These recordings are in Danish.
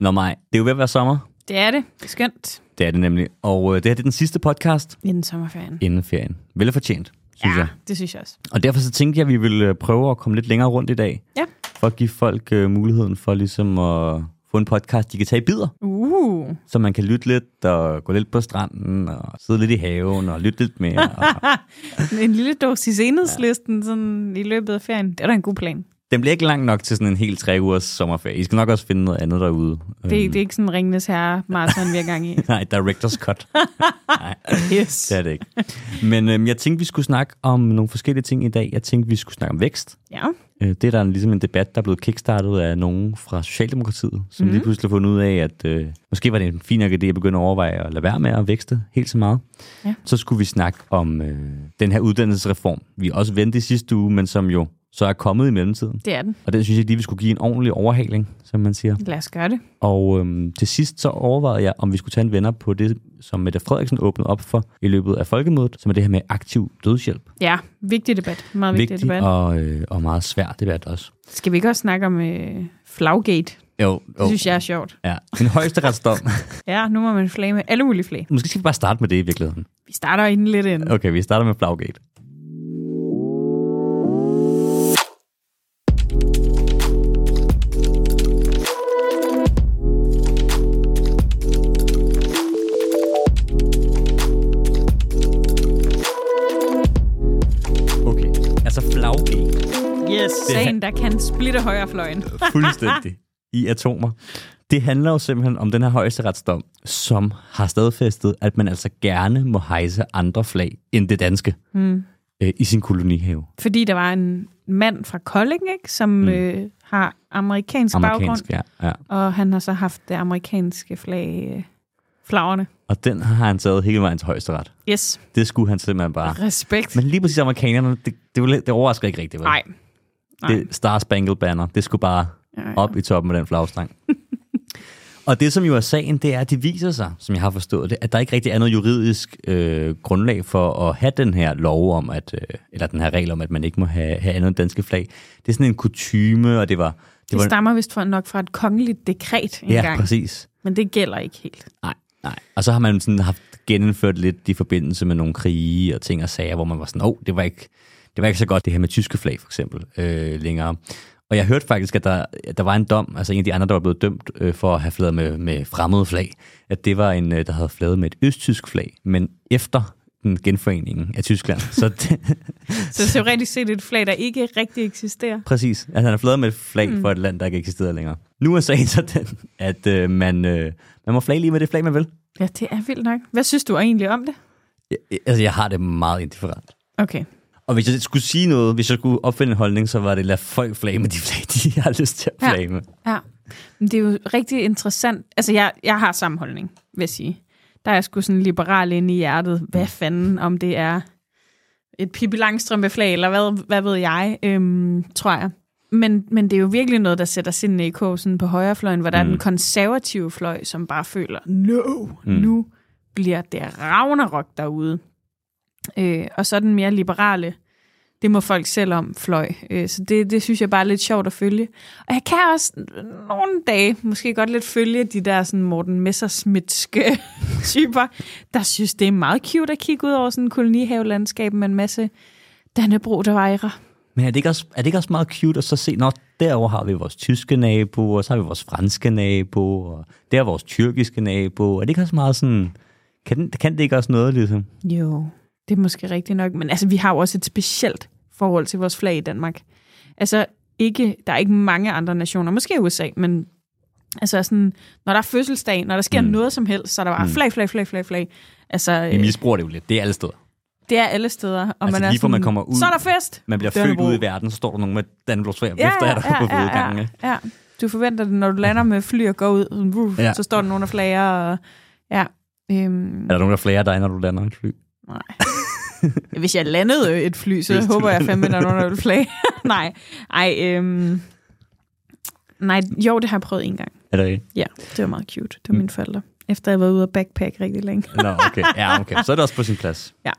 Nå mig, det er jo ved at være sommer. Det er det. Det er skønt. Det er det nemlig. Og øh, det her det er den sidste podcast Inden sommerferien. inden ferien. Velfortjent, synes ja, jeg. det synes jeg også. Og derfor så tænkte jeg, at vi ville øh, prøve at komme lidt længere rundt i dag. Ja. For at give folk øh, muligheden for ligesom at få en podcast, de kan tage i bidder. Uh. Så man kan lytte lidt og gå lidt på stranden og sidde lidt i haven og lytte lidt mere. Og En lille dosis enhedslisten sådan i løbet af ferien. Det er da en god plan. Den bliver ikke lang nok til sådan en helt tre ugers sommerferie. I skal nok også finde noget andet derude. Det, det er ikke sådan Ringnes Herre maraton, vi er gang i. Nej, director's cut. Nej, Yes. det er det ikke. Men øhm, jeg tænkte, vi skulle snakke om nogle forskellige ting i dag. Jeg tænkte, vi skulle snakke om vækst. Ja. Øh, Det er der ligesom en debat, der er blevet kickstartet af nogen fra Socialdemokratiet, som mm-hmm. lige pludselig har fundet ud af, at øh, måske var det en fin nok idé at begynde at overveje at lade være med at vækste helt så meget. Ja. Så skulle vi snakke om øh, den her uddannelsesreform, vi også vendte i sidste uge, men som jo så er kommet i mellemtiden. Det er den. Og det synes jeg lige, vi skulle give en ordentlig overhaling, som man siger. Lad os gøre det. Og øhm, til sidst så overvejede jeg, om vi skulle tage en venner på det, som Mette Frederiksen åbnede op for i løbet af folkemødet, som er det her med aktiv dødshjælp. Ja, vigtig debat. Meget vigtig, Vigtig debat. og, øh, og meget svær debat også. Skal vi ikke også snakke om øh, flaggate? Jo, Det synes jeg er sjovt. Ja, en højesteretsdom. Ja, nu må man flage med alle mulige flag. Måske skal vi bare starte med det i virkeligheden. Vi starter inden lidt ind. Okay, vi starter med Flaggate. Sagen, der kan splitte højrefløjen. fuldstændig i atomer. Det handler jo simpelthen om den her højesteretsdom, som har stadfæstet, at man altså gerne må hejse andre flag end det danske Mm. øh, i sin kolonihave. Fordi der var en mand fra Kolding, ikke, som mm. øh, har amerikansk, Amerikansk, baggrund, ja, ja. og han har så haft det amerikanske flag, øh, flagerne. Og den har han taget hele vejen til højesteret. Yes, Det skulle han simpelthen bare. respekt. Men lige præcis amerikanerne, det, det, det overrasker ikke rigtigt. Vel? Nej. Nej. Det Star Spangled Banner, det skulle bare Ja, ja. op i toppen af den flagstang. og det, som jo er sagen, det er, at det viser sig, som jeg har forstået det, at der ikke rigtig er noget juridisk øh, grundlag for at have den her lov om, at, øh, eller den her regel om, at man ikke må have, have andet end danske flag. Det er sådan en kutyme, og det var... Det, Det var stammer vist fra, nok fra et kongeligt dekret ja, engang, præcis. men det gælder ikke helt. Nej, nej. Og så har man sådan haft genindført lidt i forbindelse med nogle krige og ting og sager, hvor man var sådan, åh, oh, det var ikke, det var ikke så godt det her med tyske flag for eksempel øh, længere. Og jeg hørte faktisk, at der, at der var en dom, altså en af de andre, der var blevet dømt øh, for at have flaget med, med fremmede flag, at det var en, øh, der havde flaget med et østtysk flag, men efter den genforeningen af Tyskland. Så det, Så teoretisk set et flag, der ikke rigtig eksisterer. præcis, altså han har flaget med et flag mm. for et land, der ikke eksisterer længere. Nu er sagen så den, at øh, man, øh, man må flage lige med det flag, man vil. Ja, det er vildt nok. Hvad synes du egentlig om det? Jeg, altså, jeg har det meget indifferent. Okay. Og hvis jeg skulle sige noget, hvis jeg skulle opfinde en holdning, så var det, lad folk flage med de flag, de har lyst til at Ja. flage med. Ja, men det er jo rigtig interessant. Altså, jeg, jeg har samme holdning, vil jeg sige. Der er jeg sgu sådan liberal inde i hjertet. Hvad fanden, om det er et Pippi Langstrømpe flag, eller hvad, hvad ved jeg, øhm, tror jeg. Men, men det er jo virkelig noget, der sætter sindene i kåsen på højrefløjen, hvor der mm. er den konservative fløj, som bare føler, no, mm. nu bliver det ragnarok derude. Øh, og så den mere liberale, det må folk selv om fløj. Øh, så det, det synes jeg bare er lidt sjovt at følge. Og jeg kan også nogle dage måske godt lidt følge de der sådan Morten Messersmithske typer, der synes, det er meget cute at kigge ud over sådan en kolonihavelandskab med en masse Dannebro, der vejrer. Men er det, ikke også, er det ikke også meget cute at så se, når derover har vi vores tyske nabo, og så har vi vores franske nabo, og der er vores tyrkiske nabo. Er det ikke også meget sådan... Kan, den- kan det ikke også noget, ligesom? Jo, det er måske rigtigt nok. Men altså, vi har jo også et specielt forhold til vores flag i Danmark. Altså, ikke, der er ikke mange andre nationer, måske USA, men altså sådan, når der er fødselsdag, når der sker mm. noget som helst, så er der bare flag, flag, flag, flag, flag. Altså, Vi øh, misbruger det jo lidt. Det er alle steder. det er alle steder. Og Altså, man er lige fra man kommer ud- Så er der fest! Man bliver Dannebro. født ud i verden, så står der nogen med Dannebrogs flag, ja, efter er der på fødegangen. ikke? ja, ja. Du forventer det, når du lander med fly og går ud, sådan, uh, Ja. ja. så står der nogen der flager. Og, ja, øhm, Er der nogen, der flager dig, når du lander et fly? Nej. Hvis jeg landede et fly, så Hvis håber jeg fandme, at der er nogen, der vil flage. nej, ej, øhm, nej, jo, det har jeg prøvet en gang. Er det rigtigt? Ja, det var meget cute. Det var mine forældre. Efter jeg var ude og backpack rigtig længe. Nå, okay. Ja, okay. Så er det også på sin plads. Ja.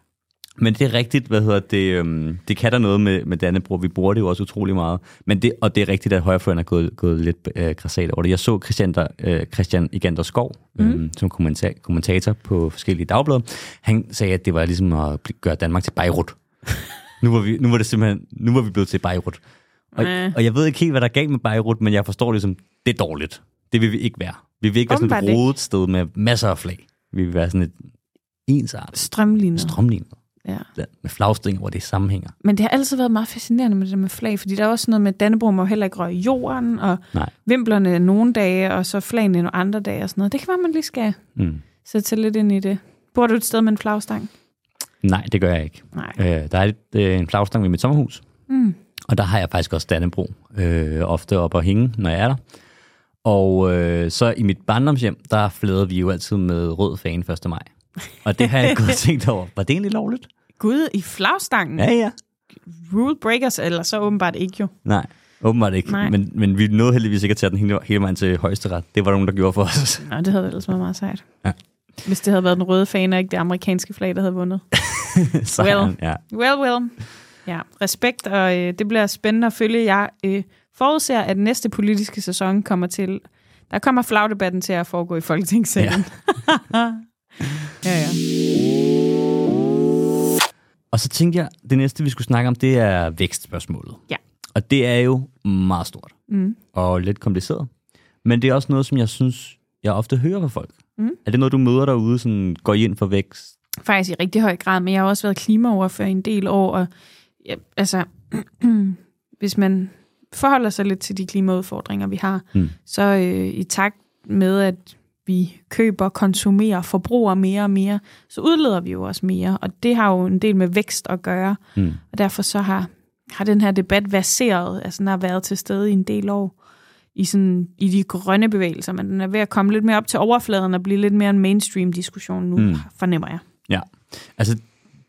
Men det er rigtigt, hvad hedder det, øhm, det kan der noget med, med Dannebro. Vi bruger det jo også utrolig meget. Men det, og det er rigtigt, at højrefløjen er gået, gået lidt øh, græsat over det. Jeg så Christian, der, øh, Christian Igander Skov, øh, mm. som kommenta- kommentator på forskellige dagblade. Han sagde, at det var ligesom at gøre Danmark til Beirut. nu, var vi, nu var det simpelthen, nu var vi blevet til Beirut. Og, og jeg ved ikke helt, hvad der er galt med Beirut, men jeg forstår det som, det er dårligt. Det vil vi ikke være. Vi vil ikke være sådan et rodet sted med masser af flag. Vi vil være sådan et ensartet, Strømlignet. strømlignet Ja. med flagstænger, hvor det sammenhænger. Men det har altid været meget fascinerende med det med flag, fordi der er også noget med, at Dannebro må heller ikke røre jorden, og Nej. vimplerne nogle dage, og så flagene nogle andre dage og sådan noget. Det kan være, man lige skal Mm. sætte sig lidt ind i det. Bor du et sted med en flagstang? Nej, det gør jeg ikke. Nej. Øh, der er et, øh, en flagstang ved mit sommerhus, Mm. og der har jeg faktisk også Dannebro, øh, ofte op at hænge, når jeg er der. Og øh, så i mit barndomshjem, der flæder vi jo altid med rød fan 1. maj. Og det har jeg godt tænkt over. Var det egentlig lovligt? Gud, i flagstangen? Ja, ja. Rule breakers, eller så åbenbart ikke jo. Nej, åbenbart ikke. Nej. Men, men vi nåede heldigvis ikke at tage den hele, hele vejen til højesteret. Det var der nogen, der gjorde for os. Nå, det havde ellers været meget sejt. Ja. Hvis det havde været den røde fan, og ikke det amerikanske flag, der havde vundet. Sejren, ja. Well, well. Ja, respekt, og øh, det bliver spændende at følge. Jeg øh, forudser, at næste politiske sæson kommer til... Der kommer flagdebatten til at foregå i Folketingssalen. Ja. ja, ja. Og så tænkte jeg, det næste, vi skulle snakke om, det er vækstspørgsmålet. Ja. Og det er jo meget stort Mm. og lidt kompliceret. Men det er også noget, som jeg synes, jeg ofte hører fra folk. Mm. Er det noget, du møder derude, sådan går I ind for vækst? Faktisk i rigtig høj grad, men jeg har også været klimaoverfører en del år, og ja, altså, hvis man forholder sig lidt til de klimaudfordringer, vi har, Mm. så øh, i takt med, at vi køber, konsumerer, forbruger mere og mere, så udleder vi jo også mere, og det har jo en del med vækst at gøre, Mm. og derfor så har, har den her debat verseret, altså den har været til stede i en del år, i, sådan, i de grønne bevægelser, men den er ved at komme lidt mere op til overfladen og blive lidt mere en mainstream diskussion nu, mm. fornemmer jeg. Ja, altså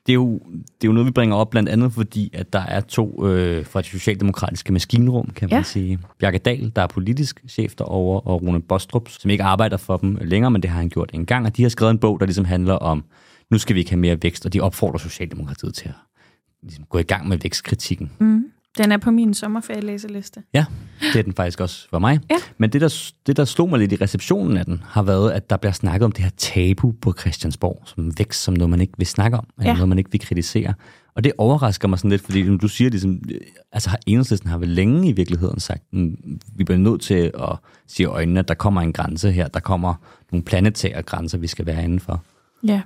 det er, jo, det er jo noget, vi bringer op blandt andet, fordi at der er to øh, fra det socialdemokratiske maskinrum, kan man Ja. sige. Bjarke Dahl, der er politisk chef derovre, og Rune Bostrup, som ikke arbejder for dem længere, men det har han gjort en gang, og de har skrevet en bog, der ligesom handler om, nu skal vi ikke have mere vækst, og de opfordrer Socialdemokratiet til at ligesom, gå i gang med vækstkritikken. Mm. Den er på min sommerferielæseliste. Ja, det er den faktisk også for mig. Ja. Men det der, det, der slog mig lidt i receptionen af den, har været, at der bliver snakket om det her tabu på Christiansborg, som vækst som noget, man ikke vil snakke om, eller Ja. noget, man ikke vil kritisere. Og det overrasker mig sådan lidt, fordi som du siger, ligesom, øh, altså har enhedslisten har vel længe i virkeligheden sagt, mm, vi bliver nødt til at sige øjnene, at der kommer en grænse her, der kommer nogle planetære grænser, vi skal være indenfor. Ja.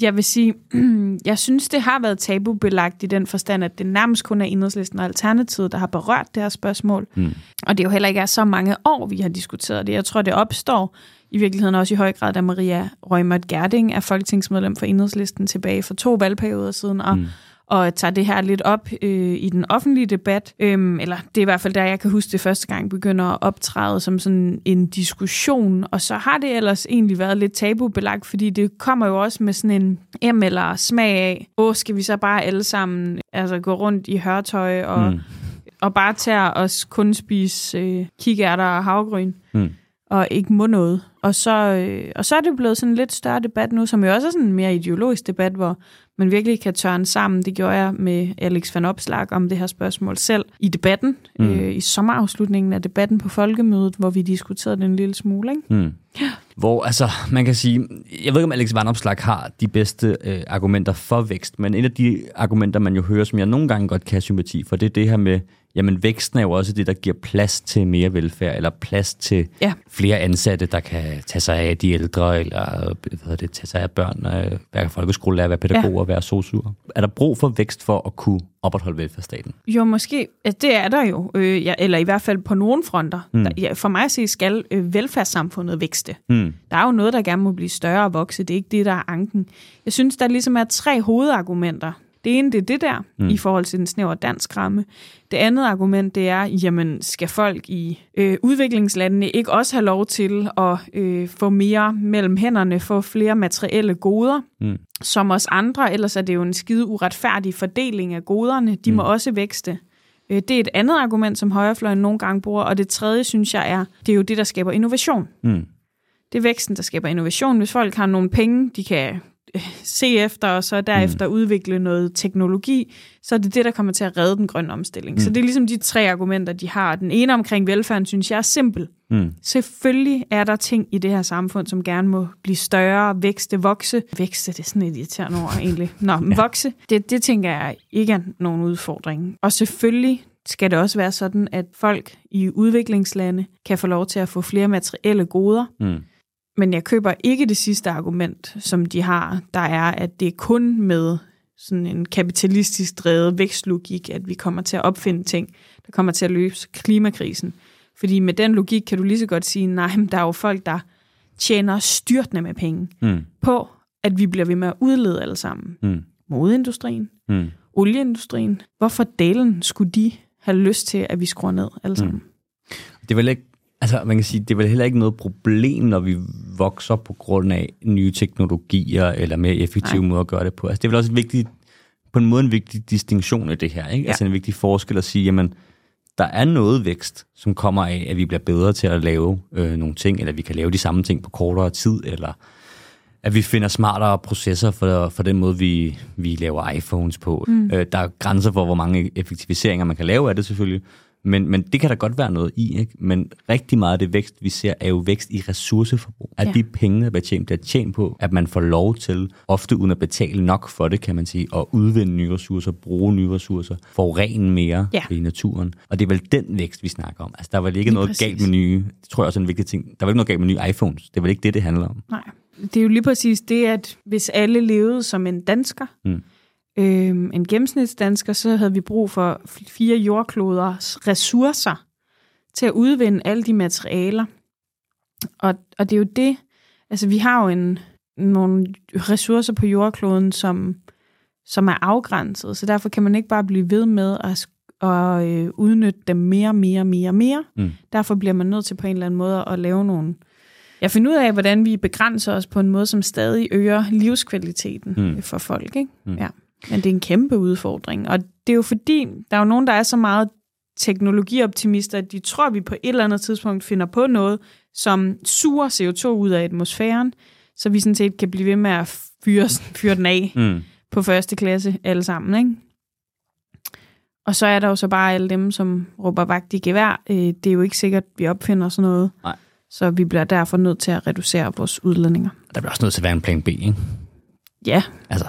Jeg vil sige, jeg synes, det har været tabubelagt i den forstand, at det nærmest kun er enhedslisten og Alternativet, der har berørt det her spørgsmål. Mm. Og det er jo heller ikke er så mange år, vi har diskuteret det. Jeg tror, det opstår i virkeligheden også i høj grad, da Maria Rømert Gerding er folketingsmedlem for enhedslisten tilbage for to valgperioder siden, og, mm. Og tager det her lidt op øh, i den offentlige debat. Øhm, eller det er i hvert fald der, jeg kan huske det første gang begynder at optræde som sådan en diskussion. Og så har det ellers egentlig været lidt tabubelagt, fordi det kommer jo også med sådan en M eller smag af, åh, skal vi så bare alle sammen altså, gå rundt i hørtøj og, Mm. og bare tage os kun spise øh, kikærter og havgryn Mm. og ikke må noget. Og så, øh, og så er det blevet sådan en lidt større debat nu, som jo også er sådan en mere ideologisk debat, hvor man virkelig kan tørne sammen. Det gjorde jeg med Alex van Opslag om det her spørgsmål selv i debatten, Mm. øh, i sommerafslutningen af debatten på Folkemødet, hvor vi diskuterede det en lille smule. Ikke? Mm. Hvor, altså, man kan sige, jeg ved ikke, om Alex Vandopslag har de bedste øh, argumenter for vækst, men et af de argumenter, man jo hører, som jeg nogle gange godt kan have sympati for, det er det her med, jamen væksten er jo også det, der giver plads til mere velfærd, eller plads til Ja. flere ansatte, der kan tage sig af de ældre, eller hvad det, tage sig af børn, øh, være folkeskolelærer, være pædagoger, ja. være sosuer. Er der brug for vækst for at kunne opretholde velfærdsstaten? Jo, måske. Det er der jo. Øh, ja, eller i hvert fald på nogle fronter. Mm. Mm. Der, ja, for mig at se, skal øh, velfærdssamfundet vækste. Hmm. Der er jo noget, der gerne må blive større og vokse. Det er ikke det, der er anken. Jeg synes, der ligesom er tre hovedargumenter. Det ene, det er det der, Mm. mm. i forhold til den snævre dansk ramme. Det andet argument, det er, jamen, skal folk i øh, udviklingslandene ikke også have lov til at øh, få mere mellem hænderne, få flere materielle goder, Mm. som os andre? Ellers er det jo en skide uretfærdig fordeling af goderne. De mm. må også vækste. Øh, Det er et andet argument, som højrefløjen nogle gange bruger, og det tredje, synes jeg, er, det er jo det, der skaber innovation. Hmm. Det er væksten, der skaber innovation. Hvis folk har nogle penge, de kan se efter, og så derefter mm. udvikle noget teknologi, så er det det, der kommer til at redde den grønne omstilling. Mm. Så det er ligesom de tre argumenter, de har. Den ene omkring velfærden, synes jeg er simpel. Mm. Selvfølgelig er der ting i det her samfund, som gerne må blive større, vækste, vokse. Vækste, det er sådan et irriterende ord egentlig. Nå, men ja. vokse, det, det tænker jeg ikke er nogen udfordring. Og selvfølgelig skal det også være sådan, at folk i udviklingslande kan få lov til at få flere materielle goder. Mm. Men jeg køber ikke det sidste argument, som de har, der er, at det er kun med sådan en kapitalistisk drevet vækstlogik, at vi kommer til at opfinde ting, der kommer til at løse klimakrisen. Fordi med den logik kan du lige så godt sige, nej, men der er jo folk, der tjener styrtende med penge mm. på, at vi bliver ved med at udlede alle sammen. Mm. Modeindustrien, mm. olieindustrien. Hvorfor delen skulle de have lyst til, at vi skruer ned alle sammen? Mm. Det er vel ikke Altså, man kan sige, det er vel heller ikke noget problem, når vi vokser på grund af nye teknologier eller mere effektive Nej. måder at gøre det på. Altså, det er vel også et vigtigt, på en måde en vigtig distinktion af det her. Ikke? Ja. Altså en vigtig forskel at sige, jamen, der er noget vækst, som kommer af, at vi bliver bedre til at lave øh, nogle ting, eller vi kan lave de samme ting på kortere tid, eller at vi finder smartere processer for, for den måde, vi, vi laver iPhones på. Mm. Øh, der er grænser for, hvor mange effektiviseringer man kan lave af det selvfølgelig, men, men det kan der godt være noget i, ikke? Men rigtig meget af det vækst, vi ser, er jo vækst i ressourceforbrug. At ja. de penge, der bliver tjent, bliver tjent på, at man får lov til, ofte uden at betale nok for det, kan man sige, at udvinde nye ressourcer, bruge nye ressourcer, forurene mere ja. i naturen. Og det er vel den vækst, vi snakker om. Altså, der er vel ikke Lige noget præcis. galt med nye, det tror jeg også er en vigtig ting, der er vel ikke noget galt med nye iPhones. Det er vel ikke det, det handler om. Nej. Det er jo lige præcis det, at hvis alle levede som en dansker, mm øh, en gennemsnitsdansker, så havde vi brug for fire jordkloders ressourcer til at udvinde alle de materialer. Og, og det er jo det, altså vi har jo en, nogle ressourcer på jordkloden, som, som er afgrænset, så derfor kan man ikke bare blive ved med at, at øh, udnytte dem mere, mere, mere, mere. Mm. Derfor bliver man nødt til på en eller anden måde at lave nogle jeg finder ud af, hvordan vi begrænser os på en måde, som stadig øger livskvaliteten mm. for folk. Ikke? Mm. Ja. Men det er en kæmpe udfordring. Og det er jo fordi, der er jo nogen, der er så meget teknologioptimister, at de tror, at vi på et eller andet tidspunkt finder på noget, som suger CO2 ud af atmosfæren, så vi sådan set kan blive ved med at fyre, fyre den af mm. på første klasse alle sammen. Ikke? Og så er der jo så bare alle dem, som råber vagt i gevær. Øh, det er jo ikke sikkert, at vi opfinder sådan noget. Nej. Så vi bliver derfor nødt til at reducere vores udledninger. Der bliver også nødt til at være en plan B, ikke? Ja. Altså,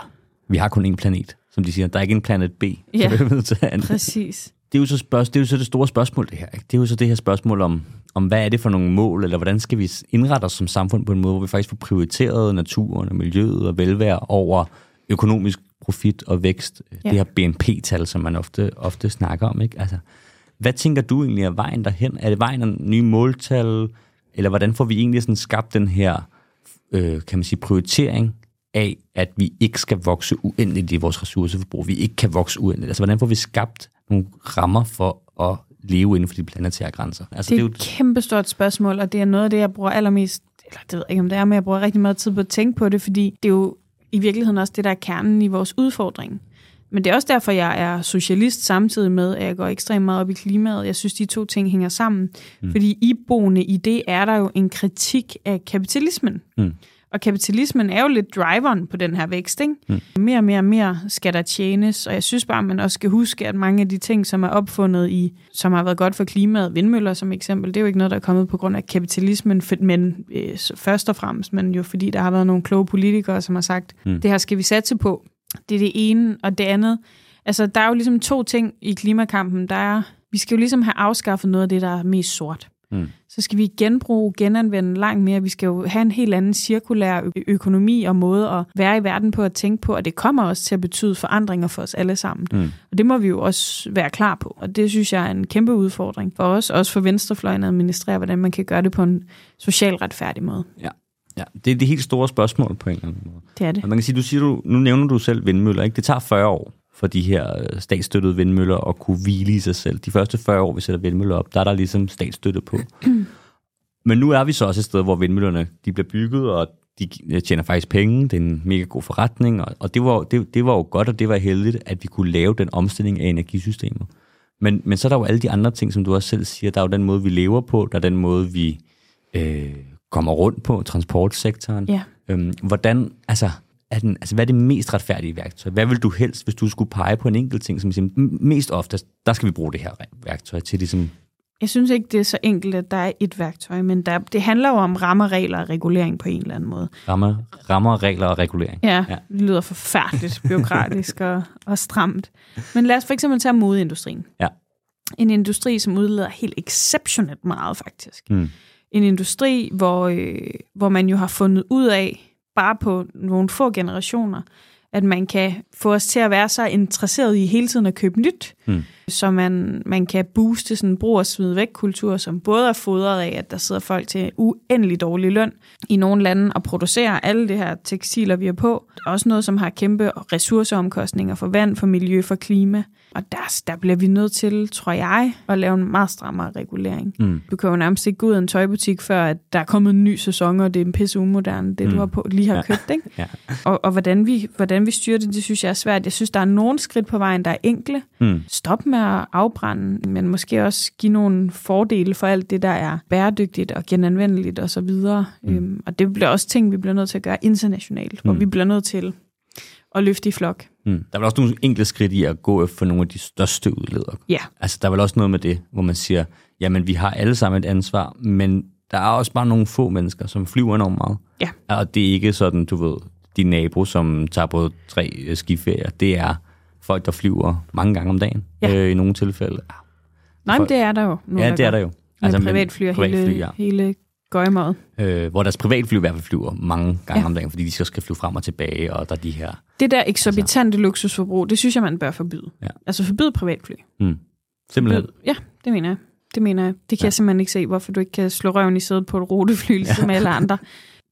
vi har kun én planet, som de siger. Der er ikke en planet B. Ja, så præcis. Det er, jo så spørg- det er jo så det store spørgsmål, det her. Ikke? Det er jo så det her spørgsmål om, om, hvad er det for nogle mål, eller hvordan skal vi indrette os som samfund på en måde, hvor vi faktisk får prioriteret naturen og miljøet og velvære over økonomisk profit og vækst. Ja. Det her BNP-tal, som man ofte, ofte snakker om. Ikke? Altså, hvad tænker du egentlig er vejen derhen? Er det vejen af nye måltal, eller hvordan får vi egentlig sådan skabt den her øh, kan man sige, prioritering af, at vi ikke skal vokse uendeligt i vores ressourceforbrug. Vi ikke kan vokse uendeligt. Altså, hvordan får vi skabt nogle rammer for at leve inden for de planetære grænser? Altså, det er, det er jo et kæmpestort spørgsmål, og det er noget af det, jeg bruger allermest, eller det ved jeg ikke, om det er, men jeg bruger rigtig meget tid på at tænke på det, fordi det er jo i virkeligheden også det, der er kernen i vores udfordring. Men det er også derfor, jeg er socialist samtidig med, at jeg går ekstremt meget op i klimaet. Jeg synes, de to ting hænger sammen. Mm. Fordi iboende i det er der jo en kritik af kapitalismen. Mm. Og kapitalismen er jo lidt driveren på den her vækst. Ikke? Mm. Mere og mere og mere skal der tjenes, og jeg synes bare, at man også skal huske, at mange af de ting, som er opfundet i, som har været godt for klimaet, vindmøller som eksempel, det er jo ikke noget, der er kommet på grund af kapitalismen, men øh, først og fremmest, men jo fordi der har været nogle kloge politikere, som har sagt, mm. det her skal vi satse på. Det er det ene, og det andet. Altså, der er jo ligesom to ting i klimakampen. Der er, vi skal jo ligesom have afskaffet noget af det, der er mest sort. Mm. Så skal vi genbruge, genanvende langt mere. Vi skal jo have en helt anden cirkulær økonomi og måde at være i verden på at tænke på, og det kommer også til at betyde forandringer for os alle sammen. Mm. Og det må vi jo også være klar på, og det synes jeg er en kæmpe udfordring for os, også for venstrefløjen at administrere, hvordan man kan gøre det på en social retfærdig måde. Ja. Ja, det er det helt store spørgsmål på en eller anden måde. Det er det. Og man kan sige, du siger, du, nu nævner du selv vindmøller, ikke? Det tager 40 år for de her øh, statsstøttede vindmøller at kunne hvile i sig selv. De første 40 år, vi sætter vindmøller op, der er der ligesom statsstøtte på. Men nu er vi så også et sted, hvor vindmøllerne de bliver bygget, og de øh, tjener faktisk penge. Det er en mega god forretning, og, og det, var, det, det var jo godt, og det var heldigt, at vi kunne lave den omstilling af energisystemet. Men, men så er der jo alle de andre ting, som du også selv siger. Der er jo den måde, vi lever på, der er den måde, vi øh, kommer rundt på, transportsektoren. Ja. Øhm, hvordan, altså, er den, altså, hvad er det mest retfærdige værktøj? Hvad vil du helst, hvis du skulle pege på en enkelt ting, som siger, mest ofte, der skal vi bruge det her værktøj til ligesom jeg synes ikke, det er så enkelt, at der er et værktøj, men der, det handler jo om rammer, regler og regulering på en eller anden måde. Rammer, rammer regler og regulering. Ja, ja. det lyder forfærdeligt byråkratisk og, og stramt. Men lad os for eksempel tage modeindustrien. Ja. En industri, som udleder helt exceptionelt meget, faktisk. Mm. En industri, hvor, øh, hvor man jo har fundet ud af, bare på nogle få generationer, at man kan få os til at være så interesseret i hele tiden at købe nyt, mm så man, man kan booste sådan en brug og smide væk kultur, som både er fodret af, at der sidder folk til uendelig dårlig løn i nogle lande og producerer alle det her tekstiler, vi har på. Også noget, som har kæmpe ressourceomkostninger for vand, for miljø, for klima. Og der, der bliver vi nødt til, tror jeg, at lave en meget strammere regulering. Mm. Du kan jo nærmest ikke gå ud af en tøjbutik, før at der er kommet en ny sæson, og det er en pisse umoderne, det mm. du har på, lige har ja. købt. Ikke? ja. Og, og hvordan, vi, hvordan vi styrer det, det synes jeg er svært. Jeg synes, der er nogle skridt på vejen, der er enkle. Mm. Stop med at afbrænde, men måske også give nogle fordele for alt det, der er bæredygtigt og genanvendeligt osv. Og, mm. øhm, og det bliver også ting, vi bliver nødt til at gøre internationalt, hvor Mm. vi bliver nødt til at løfte i flok. Mm. Der er vel også nogle enkle skridt i at gå efter nogle af de største udledere. Ja. Altså, der er vel også noget med det, hvor man siger, jamen, vi har alle sammen et ansvar, men der er også bare nogle få mennesker, som flyver enormt meget. Ja. Og det er ikke sådan, du ved, din nabo, som tager på tre skiferier. Det er folk, der flyver mange gange om dagen, Ja. øh, i nogle tilfælde. Nej, men det er der jo. Nogle, Ja, det er der jo. Altså, med privatfly og hele, privatfly, ja. hele gøjmåret. øh, hvor deres privatfly i hvert fald flyver mange gange Ja. om dagen, fordi de så skal flyve frem og tilbage, og der er de her... Det der eksorbitante luksusforbrug, det synes jeg, man bør forbyde. Ja. Altså forbyde privatfly. Mm. Simpelthen. Ja, det mener jeg. Det mener jeg. Det kan Ja. ja. jeg simpelthen ikke se, hvorfor du ikke kan slå røven i sædet på et rutefly, ligesom alle andre.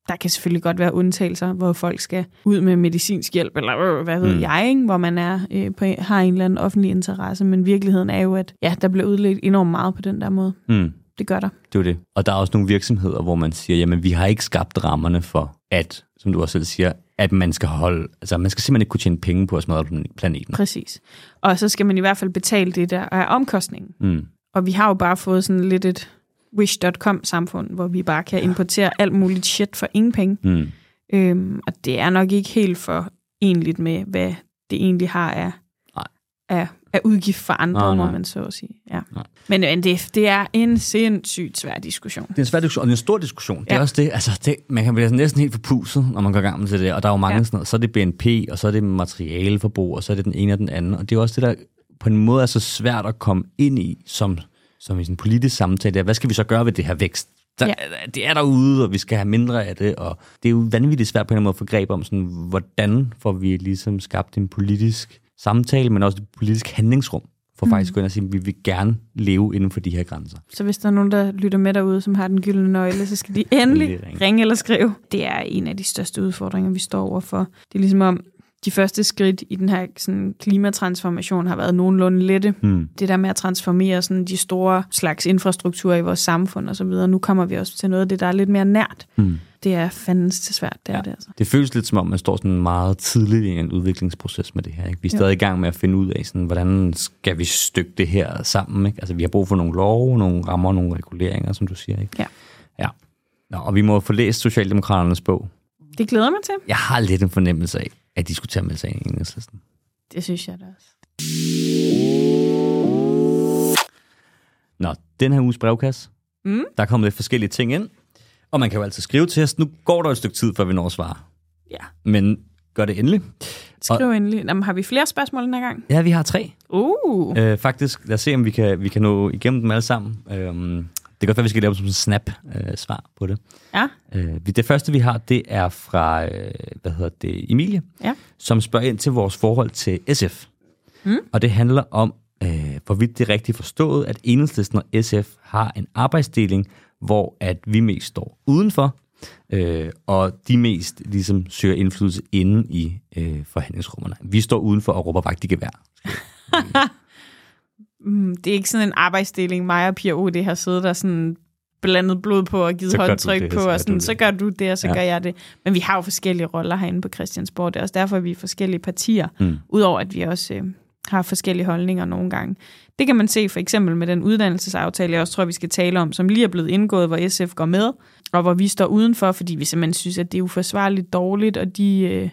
Der kan selvfølgelig godt være undtagelser, hvor folk skal ud med medicinsk hjælp, eller øh, hvad ved Mm. jeg, ikke? hvor man er øh, på, har en eller anden offentlig interesse. Men virkeligheden er jo, at ja, der bliver udledt enormt meget på den der måde. Mm. Det gør der. Det er det. Og der er også nogle virksomheder, hvor man siger, jamen vi har ikke skabt rammerne for, at, som du også selv siger, at man skal holde, altså man skal simpelthen ikke kunne tjene penge på at smadre planeten. Præcis. Og så skal man i hvert fald betale det, der er omkostningen. Mm. Og vi har jo bare fået sådan lidt et wish.com-samfund, hvor vi bare kan importere alt muligt shit for ingen penge. Mm. Øhm, og det er nok ikke helt for enligt med, hvad det egentlig har af, Nej. af, af udgift for andre, Nej, må nej. man så at sige. Ja. Nej. Men, men det, det er en sindssygt svær diskussion. Det er en svær diskussion, og det er en stor diskussion. Det er Ja. også det, altså det, man kan blive næsten helt forpusset, når man går i gang med det der, og der er jo mange ja. Ja. sådan noget. Så er det BNP, og så er det materialeforbrug, og så er det den ene og den anden. Og det er også det, der på en måde er så svært at komme ind i, som, som i sådan en politisk samtale. Der. Hvad skal vi så gøre ved det her vækst? Der, ja. Det er derude, og vi skal have mindre af det, og det er jo vanvittigt svært på en eller anden måde at få greb om, sådan, hvordan får vi ligesom skabt en politisk samtale, men også et politisk handlingsrum, for mm. faktisk at gå ind og sige, at vi vil gerne leve inden for de her grænser. Så hvis der er nogen, der lytter med derude, som har den gyldne nøgle, så skal de endelig Endelig ringe. ringe eller skrive. Det er en af de største udfordringer, vi står overfor. Det er ligesom om, de første skridt i den her sådan, klimatransformation har været nogenlunde lette. Hmm. Det der med at transformere sådan, de store slags infrastrukturer i vores samfund og så videre. Nu kommer vi også til noget af det, der er lidt mere nært. Hmm. Det er fandens til svært, det Ja. er det altså. Det føles lidt som om, man står sådan meget tidligt i en udviklingsproces med det her. Ikke? Vi er Jo. stadig i gang med at finde ud af, sådan, hvordan skal vi stykke det her sammen. Ikke? Altså, vi har brug for nogle love, nogle rammer, nogle reguleringer, som du siger. Ikke? Ja. ja. Nå, og vi må få læst Socialdemokraternes bog. Det glæder mig til. Jeg har lidt en fornemmelse af, at de skulle tage med sig i enhedslisten. Det synes jeg da også. Nå, den her uges brevkasse, Mm. der er kommet lidt forskellige ting ind. Og man kan jo altid skrive til os. Nu går der et stykke tid, før vi når at svare. Ja. Men gør det endelig. Skriv endelig. Jamen, har vi flere spørgsmål den her gang? Ja, vi har tre. Uh. Øh, faktisk, lad os se, om vi kan, vi kan nå igennem dem alle sammen. Øhm, kan godt være, vi skal lave som en snap-svar på det. Ja. Øh, det første, vi har, det er fra, øh, hvad hedder det, Emilie, Ja. som spørger ind til vores forhold til SF. Mm. Og det handler om, øh, hvorvidt det er rigtigt forstået, at Enhedslisten og SF har en arbejdsdeling, hvor at vi mest står udenfor, øh, og de mest ligesom søger indflydelse inde i øh, forhandlingsrummerne. Vi står udenfor og råber vagt i gevær. Mm, det er ikke sådan en arbejdsdeling, mig og Pia O. det har siddet der sådan blandet blod på og givet Så håndtryk det, på, så og sådan, så gør du det, og så ja. gør jeg det. Men vi har jo forskellige roller herinde på Christiansborg. Det er også derfor, at vi er forskellige partier, Mm. udover at vi også øh, har forskellige holdninger nogle gange. Det kan man se for eksempel med den uddannelsesaftale, jeg også tror, vi skal tale om, som lige er blevet indgået, hvor SF går med, og hvor vi står udenfor, fordi vi simpelthen synes, at det er uforsvarligt dårligt, og de, øh,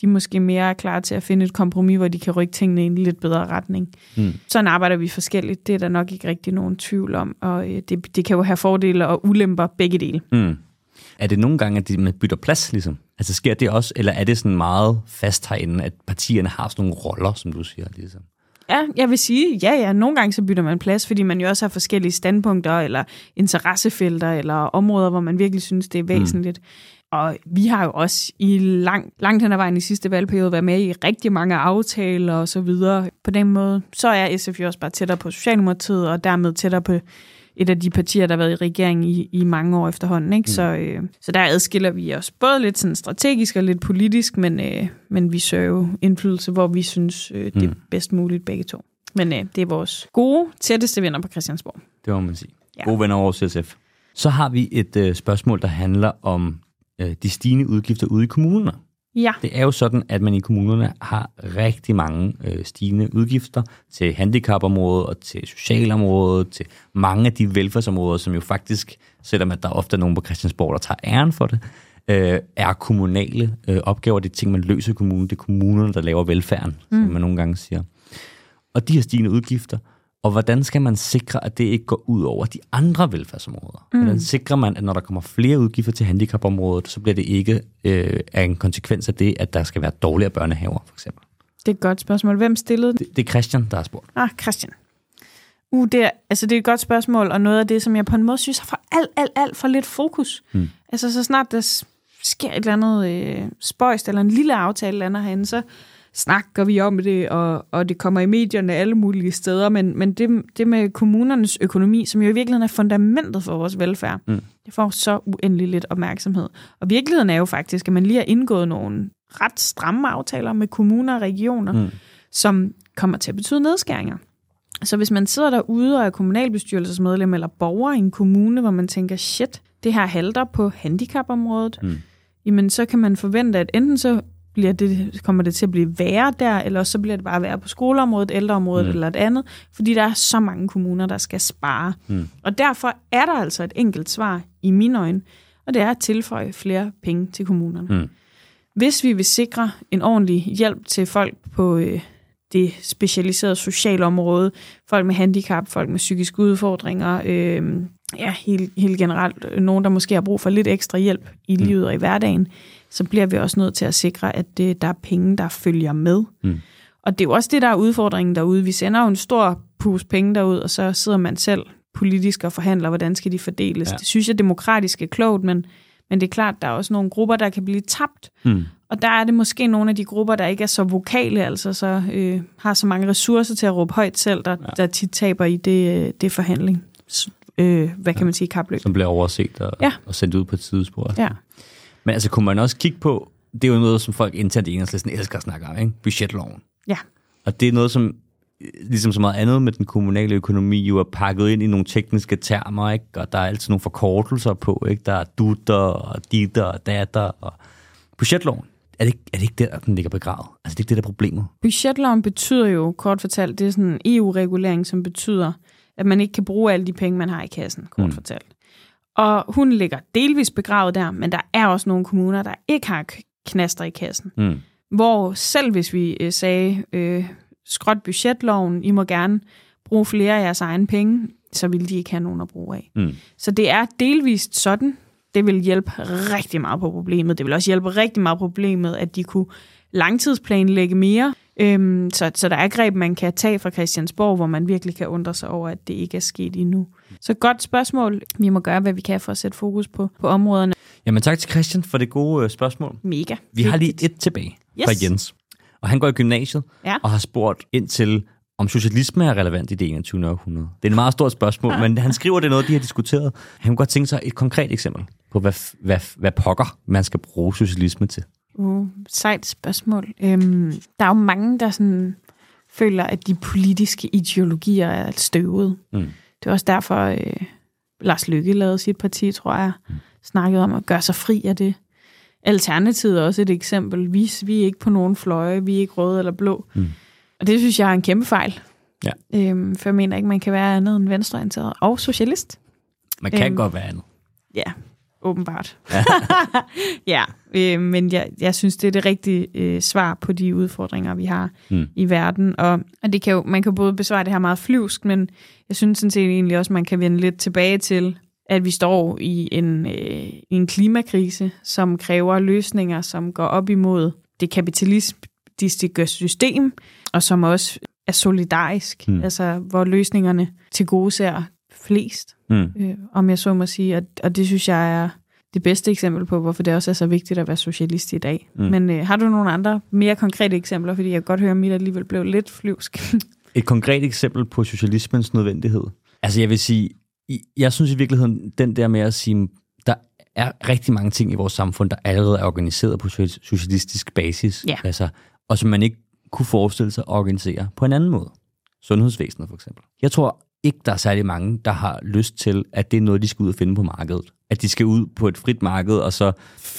de måske mere er klar til at finde et kompromis, hvor de kan rykke tingene i en lidt bedre retning. Mm. Sådan arbejder vi forskelligt. Det er der nok ikke rigtig nogen tvivl om, og øh, det, det kan jo have fordele og ulemper begge dele. Mm. Er det nogle gange, at de bytter plads, ligesom? Altså sker det også, eller er det sådan meget fast herinde, at partierne har sådan nogle roller, som du siger, ligesom? Ja, jeg vil sige, ja, ja, nogle gange så bytter man plads, fordi man jo også har forskellige standpunkter, eller interessefelter, eller områder, hvor man virkelig synes, det er væsentligt. Og vi har jo også i lang, langt hen ad vejen i sidste valgperiode været med i rigtig mange aftaler og så videre. På den måde, så er SF jo også bare tættere på Socialdemokratiet, og dermed tættere på et af de partier, der har været i regering i, i mange år efterhånden. Ikke? Mm. Så, øh, så der adskiller vi os både lidt sådan strategisk og lidt politisk, men, øh, men vi søger jo indflydelse, hvor vi synes, øh, det er mm. bedst muligt begge to. Men øh, det er vores gode, tætteste venner på Christiansborg. Det må man sige. Ja. Gode venner over SF. Så har vi et øh, spørgsmål, der handler om øh, de stigende udgifter ude i kommunerne. Ja. Det er jo sådan, at man i kommunerne har rigtig mange øh, stigende udgifter til handicapområdet og til socialområdet, til mange af de velfærdsområder, som jo faktisk, selvom at der ofte er nogen på Christiansborg, der tager æren for det, øh, er kommunale øh, opgaver. Det er ting, man løser i kommunen. Det er kommunerne, der laver velfærden, mm. som man nogle gange siger. Og de her stigende udgifter, og hvordan skal man sikre, at det ikke går ud over de andre velfærdsområder? Mm. Hvordan sikrer man, at når der kommer flere udgifter til handicapområdet, så bliver det ikke øh, af en konsekvens af det, at der skal være dårligere børnehaver, for eksempel? Det er et godt spørgsmål. Hvem stillede det? Det, det er Christian, der har spurgt. Ah, Christian. Uh, det er, altså det er et godt spørgsmål, og noget af det, som jeg på en måde synes har for alt, alt, alt for lidt fokus. Mm. Altså så snart der sker et eller andet øh, spøjst, eller en lille aftale lander herinde, så snakker vi om det, og, og det kommer i medierne alle mulige steder, men, men det, det med kommunernes økonomi, som jo i virkeligheden er fundamentet for vores velfærd, mm. det får så uendelig lidt opmærksomhed. Og virkeligheden er jo faktisk, at man lige har indgået nogle ret stramme aftaler med kommuner og regioner, mm. som kommer til at betyde nedskæringer. Så hvis man sidder derude og er kommunalbestyrelsesmedlem eller borger i en kommune, hvor man tænker, shit, det her halter på handicapområdet, mm. jamen så kan man forvente, at enten så bliver det, kommer det til at blive værre der, eller så bliver det bare værre på skoleområdet, ældreområdet mm. eller et andet, fordi der er så mange kommuner, der skal spare. Mm. Og derfor er der altså et enkelt svar i mine øjne, og det er at tilføje flere penge til kommunerne. Mm. Hvis vi vil sikre en ordentlig hjælp til folk på øh, det specialiserede sociale område, folk med handicap, folk med psykiske udfordringer, øh, ja, helt, helt generelt øh, nogen, der måske har brug for lidt ekstra hjælp i mm. livet og i hverdagen, så bliver vi også nødt til at sikre, at det, der er penge, der følger med. Mm. Og det er jo også det, der er udfordringen derude. Vi sender jo en stor pus penge derud, og så sidder man selv politisk og forhandler, hvordan skal de fordeles. Ja. Det synes jeg demokratisk er klogt, men, men det er klart, der er også nogle grupper, der kan blive tabt. Mm. Og der er det måske nogle af de grupper, der ikke er så vokale, altså så øh, har så mange ressourcer til at råbe højt selv, der, ja. der tit taber i det, det forhandling. Øh, hvad kan man sige, kapløb. Som bliver overset og, ja. og sendt ud på et tidsspor. Ja. Men altså, kunne man også kigge på, det er jo noget, som folk internt i enhedslisten elsker at snakke om, ikke? budgetloven. Ja. Og det er noget, som ligesom så meget andet med den kommunale økonomi, jo er pakket ind i nogle tekniske termer, ikke? og der er altid nogle forkortelser på, ikke? der er dutter og ditter og datter, og budgetloven, er det, ikke, er det ikke der, den ligger begravet? Altså, det er ikke det, der er problemet. Budgetloven betyder jo, kort fortalt, det er sådan en EU-regulering, som betyder, at man ikke kan bruge alle de penge, man har i kassen, kort mm. fortalt. Og hun ligger delvis begravet der, men der er også nogle kommuner, der ikke har knaster i kassen. Mm. Hvor selv hvis vi øh, sagde, øh, skråt budgetloven, I må gerne bruge flere af jeres egne penge, så vil de ikke have nogen at bruge af. Mm. Så det er delvist sådan. Det vil hjælpe rigtig meget på problemet. Det vil også hjælpe rigtig meget på problemet, at de kunne langtidsplanlægge mere. Øhm, så, så der er greb, man kan tage fra Christiansborg, hvor man virkelig kan undre sig over, at det ikke er sket endnu. Så godt spørgsmål. Vi må gøre, hvad vi kan for at sætte fokus på, på områderne. Jamen tak til Christian for det gode øh, spørgsmål. Mega. Vi har lige et tilbage yes. fra Jens. Og han går i gymnasiet ja. og har spurgt ind til, om socialisme er relevant i det 21. århundrede. Det er et meget stort spørgsmål, men han skriver, det er noget, de har diskuteret. Han kunne godt tænke sig et konkret eksempel på, hvad, hvad, hvad pokker man skal bruge socialisme til. Uh, sejt spørgsmål. Øhm, der er jo mange, der sådan føler, at de politiske ideologier er støvet. Mm. Det er også derfor, øh, Lars Lykke lavede sit parti, tror jeg, mm. snakkede om at gøre sig fri af det. Alternativet er også et eksempel. Vi, vi er ikke på nogen fløje, vi er ikke røde eller blå. Mm. Og det synes jeg er en kæmpe fejl. Ja. Øhm, for jeg mener ikke, man kan være andet end venstreorienteret og socialist. Man kan øhm, godt være andet. Ja, åbenbart. Ja, øh, men jeg, jeg synes, det er det rigtige øh, svar på de udfordringer, vi har mm. i verden. Og, og det kan jo, man kan både besvare det her meget flyvsk, men jeg synes sådan set egentlig også, man kan vende lidt tilbage til, at vi står i en, øh, en klimakrise, som kræver løsninger, som går op imod det kapitalistiske system, og som også er solidarisk, mm. altså hvor løsningerne til gode ser flest, mm. øh, om jeg så må sige. Og, og det synes jeg er det bedste eksempel på, hvorfor det også er så vigtigt at være socialist i dag. Mm. Men øh, har du nogle andre mere konkrete eksempler? Fordi jeg kan godt høre, at mit alligevel blev lidt flyvsk. Et konkret eksempel på socialismens nødvendighed? Altså jeg vil sige, jeg synes i virkeligheden, den der med at sige, der er rigtig mange ting i vores samfund, der allerede er organiseret på socialistisk basis. Ja. Altså, og som man ikke kunne forestille sig at organisere på en anden måde. Sundhedsvæsenet for eksempel. Jeg tror ikke, der er særlig mange, der har lyst til, at det er noget, de skal ud og finde på markedet. At de skal ud på et frit marked, og så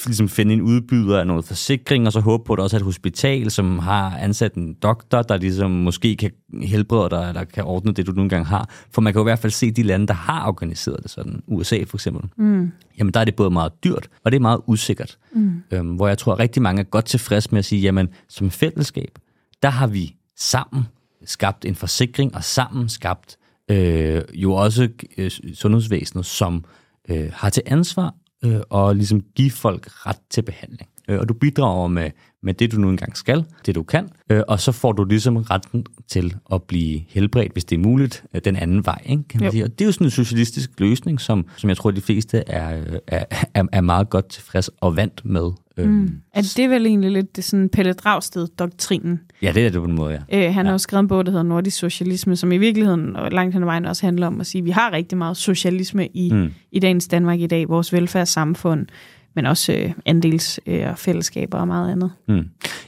ligesom finde en udbyder af noget forsikring, og så håbe på, at der også er et hospital, som har ansat en doktor, der ligesom måske kan helbrede dig, eller kan ordne det, du nogle gange har. For man kan jo i hvert fald se de lande, der har organiseret det sådan. USA for eksempel. Mm. Jamen der er det både meget dyrt, og det er meget usikkert. Mm. Øhm, hvor jeg tror, at rigtig mange er godt tilfreds med at sige, jamen som fællesskab, der har vi sammen skabt en forsikring, og sammen skabt øh, jo også øh, sundhedsvæsenet, som øh, har til ansvar øh, og ligesom give folk ret til behandling. Øh, og du bidrager med, med det, du nu engang skal, det du kan, øh, og så får du ligesom retten til at blive helbredt, hvis det er muligt, øh, den anden vej. Ikke, kan man sige. Og det er jo sådan en socialistisk løsning, som, som jeg tror, de fleste er, er, er meget godt tilfreds og vant med. Øh, mm. Er det vel egentlig lidt det sådan Pelle Dragsted-doktrinen? Ja, det er det på en måde, ja. Øh, han ja. har jo skrevet en bog, der hedder Nordisk Socialisme, som i virkeligheden og langt hen ad vejen også handler om at sige, at vi har rigtig meget socialisme i, mm. i dagens Danmark i dag, vores velfærdssamfund, men også øh, andels øh, fællesskaber og meget andet. Mm.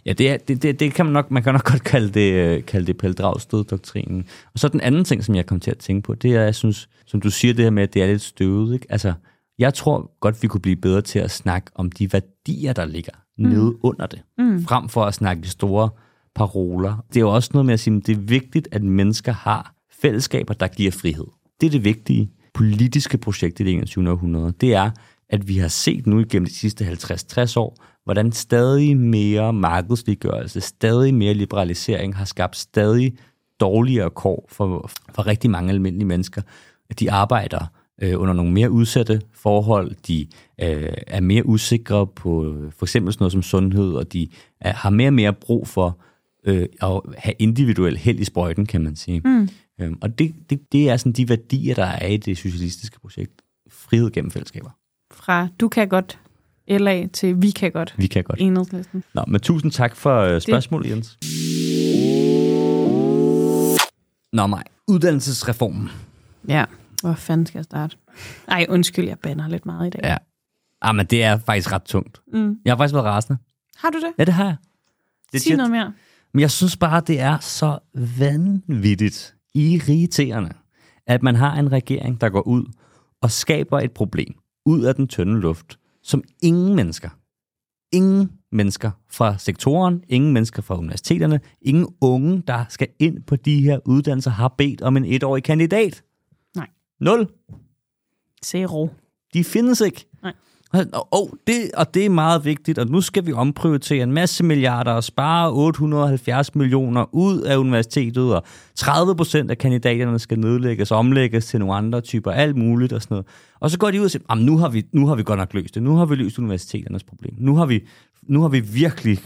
Ja, det, er, det, det, det kan man nok, man kan nok godt kalde det, øh, kalde det Pelle Dragsted-doktrinen. Og så den anden ting, som jeg kom til at tænke på, det er, jeg synes, som du siger det her med, at det er lidt støvet, ikke? Altså, jeg tror godt, vi kunne blive bedre til at snakke om de værdier, der ligger mm. nede under det, mm. frem for at snakke de store paroler. Det er jo også noget med at sige, at det er vigtigt, at mennesker har fællesskaber, der giver frihed. Det er det vigtige politiske projekt i det 21. århundrede. Det er, at vi har set nu igennem de sidste 50-60 år, hvordan stadig mere markedsliggørelse, stadig mere liberalisering har skabt stadig dårligere kår for, for rigtig mange almindelige mennesker. De arbejder øh, under nogle mere udsatte forhold, de øh, er mere usikre på for eksempel sådan noget som sundhed, og de er, har mere og mere brug for øh, at have individuel held i sprøjten, kan man sige. Mm. Øhm, og det, det, det er sådan de værdier, der er i det socialistiske projekt. Frihed gennem fællesskaber fra du kan godt LA til vi kan godt. Vi kan godt. Enhedslisten. Nå, men tusind tak for uh, spørgsmålet, det. Jens. Nå mig, uddannelsesreformen. Ja, hvor fanden skal jeg starte? Ej, undskyld, jeg banner lidt meget i dag. Ja. Ah, men det er faktisk ret tungt. Mm. Jeg har faktisk været rasende. Har du det? Ja, det har jeg. Det Sig noget mere. Men jeg synes bare, det er så vanvittigt irriterende, at man har en regering, der går ud og skaber et problem ud af den tynde luft, som ingen mennesker, ingen mennesker fra sektoren, ingen mennesker fra universiteterne, ingen unge, der skal ind på de her uddannelser, har bedt om en etårig kandidat. Nul. Zero. De findes ikke. Nej. Og, og, det, og det er meget vigtigt, og nu skal vi omprioritere en masse milliarder og spare 870 millioner ud af universitetet, og 30 procent af kandidaterne skal nedlægges og omlægges til nogle andre typer, alt muligt og sådan noget. Og så går de ud og siger, nu har, vi, nu har vi godt nok løst det, nu har vi løst universiteternes problem, nu har vi, nu har vi virkelig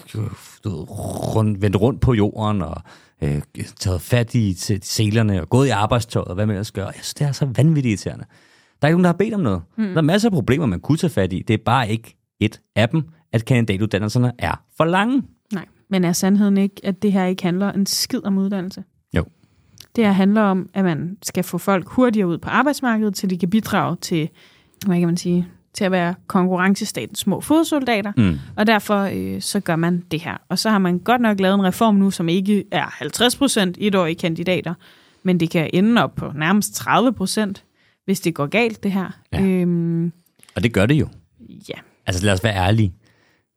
rund, vendt rundt på jorden og øh, taget fat i selerne og gået i arbejdstøjet og hvad man ellers gør. Jeg synes, det er så vanvittigt irriterende. Der er ikke nogen, der har bedt om noget. Mm. Der er masser af problemer, man kunne tage fat i. Det er bare ikke et af dem, at kandidatuddannelserne er for lange. Nej, men er sandheden ikke, at det her ikke handler en skid om uddannelse? Jo. Det her handler om, at man skal få folk hurtigere ud på arbejdsmarkedet, så de kan bidrage til, hvad kan man sige, til at være konkurrencestatens små fodsoldater, mm. og derfor øh, så gør man det her. Og så har man godt nok lavet en reform nu, som ikke er 50 procent etårige kandidater, men det kan ende op på nærmest 30 procent hvis det går galt, det her. Ja. Øhm, og det gør det jo. Ja. Altså lad os være ærlige.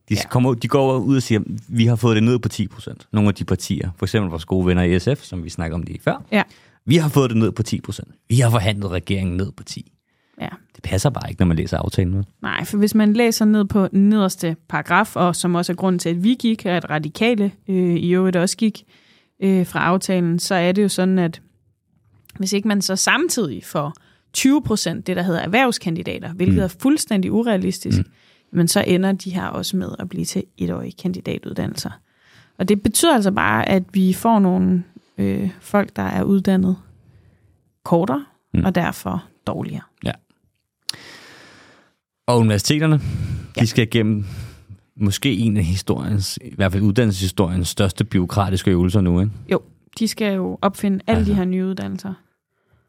De, ja. kommer, de går ud og siger, at vi har fået det ned på 10 procent. Nogle af de partier, for eksempel vores gode venner i SF, som vi snakker om lige før, ja. vi har fået det ned på 10 procent. Vi har forhandlet regeringen ned på 10. Ja. Det passer bare ikke, når man læser aftalen. vel? Nej, for hvis man læser ned på den nederste paragraf, og som også er grunden til, at vi gik, og at radikale øh, i øvrigt også gik øh, fra aftalen, så er det jo sådan, at hvis ikke man så samtidig får 20 procent, det der hedder erhvervskandidater, hvilket Mm. er fuldstændig urealistisk, Mm. men så ender de her også med at blive til etårige kandidatuddannelser. Og det betyder altså bare, at vi får nogle øh, folk, der er uddannet kortere, Mm. og derfor dårligere. Og universiteterne, Ja. de skal igennem måske en af historiens, i hvert fald uddannelseshistoriens største byråkratiske øvelser nu. Ikke? Jo, de skal jo opfinde alle Altså. de her nye uddannelser.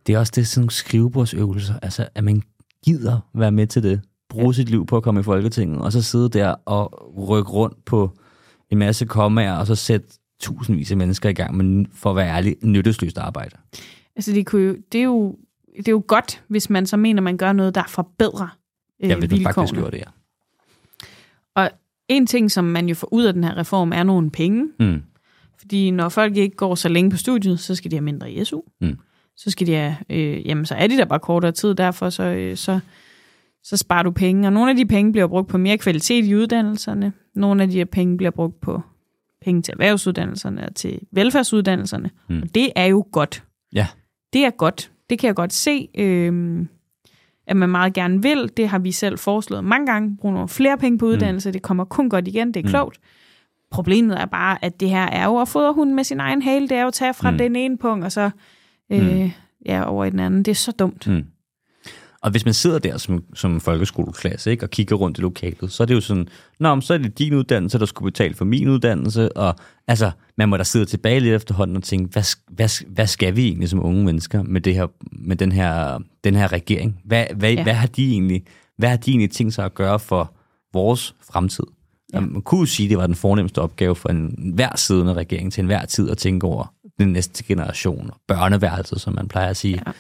Det er også det sådan nogle skrivebordsøvelser, altså at man gider være med til det, bruge ja. sit liv på at komme i Folketinget, og så sidde der og rykke rundt på en masse kommaer, og så sætte tusindvis af mennesker i gang med, for at være ærlig, nyttesløst arbejde. Altså, det, kunne jo, det, er jo, det er jo godt, hvis man så mener, man gør noget, der forbedrer øh, Jeg vil faktisk gøre det, ja. Og en ting, som man jo får ud af den her reform, er nogle penge. Mm. Fordi når folk ikke går så længe på studiet, så skal de have mindre i SU. Mm. Så skal de have, øh, jamen så er de der bare kortere tid, derfor så, øh, så, så sparer du penge. Og nogle af de penge bliver brugt på mere kvalitet i uddannelserne. Nogle af de her penge bliver brugt på penge til erhvervsuddannelserne og til velfærdsuddannelserne. Mm. Mm. Og det er jo godt. Ja. Det er godt. Det kan jeg godt se, øh, at man meget gerne vil. Det har vi selv foreslået mange gange. Bruge nogle flere penge på uddannelse. Mm. Det kommer kun godt igen. Det er Mm. klogt. Problemet er bare, at det her er jo at fodre hunden med sin egen hale. Det er jo at tage fra Mm. mm. den ene punkt, og så øh, Mm. ja, over i den anden. Det er så dumt. Mm. Og hvis man sidder der som, som folkeskoleklasse ikke, og kigger rundt i lokalet, så er det jo sådan, Nå, men så er det din uddannelse, der skulle betale for min uddannelse, og altså, man må da sidde tilbage lidt efterhånden og tænke, hvad, hvad, hvad skal vi egentlig som unge mennesker med, det her, med den, her, den her regering? Hvad, hvad, ja. Hvad, har de egentlig, hvad har de egentlig tænkt sig at gøre for vores fremtid? Ja. Man kunne jo sige, at det var den fornemmeste opgave for en hver siddende regering til enhver tid at tænke over den næste generation, og børneværelset, som man plejer at sige. Ja.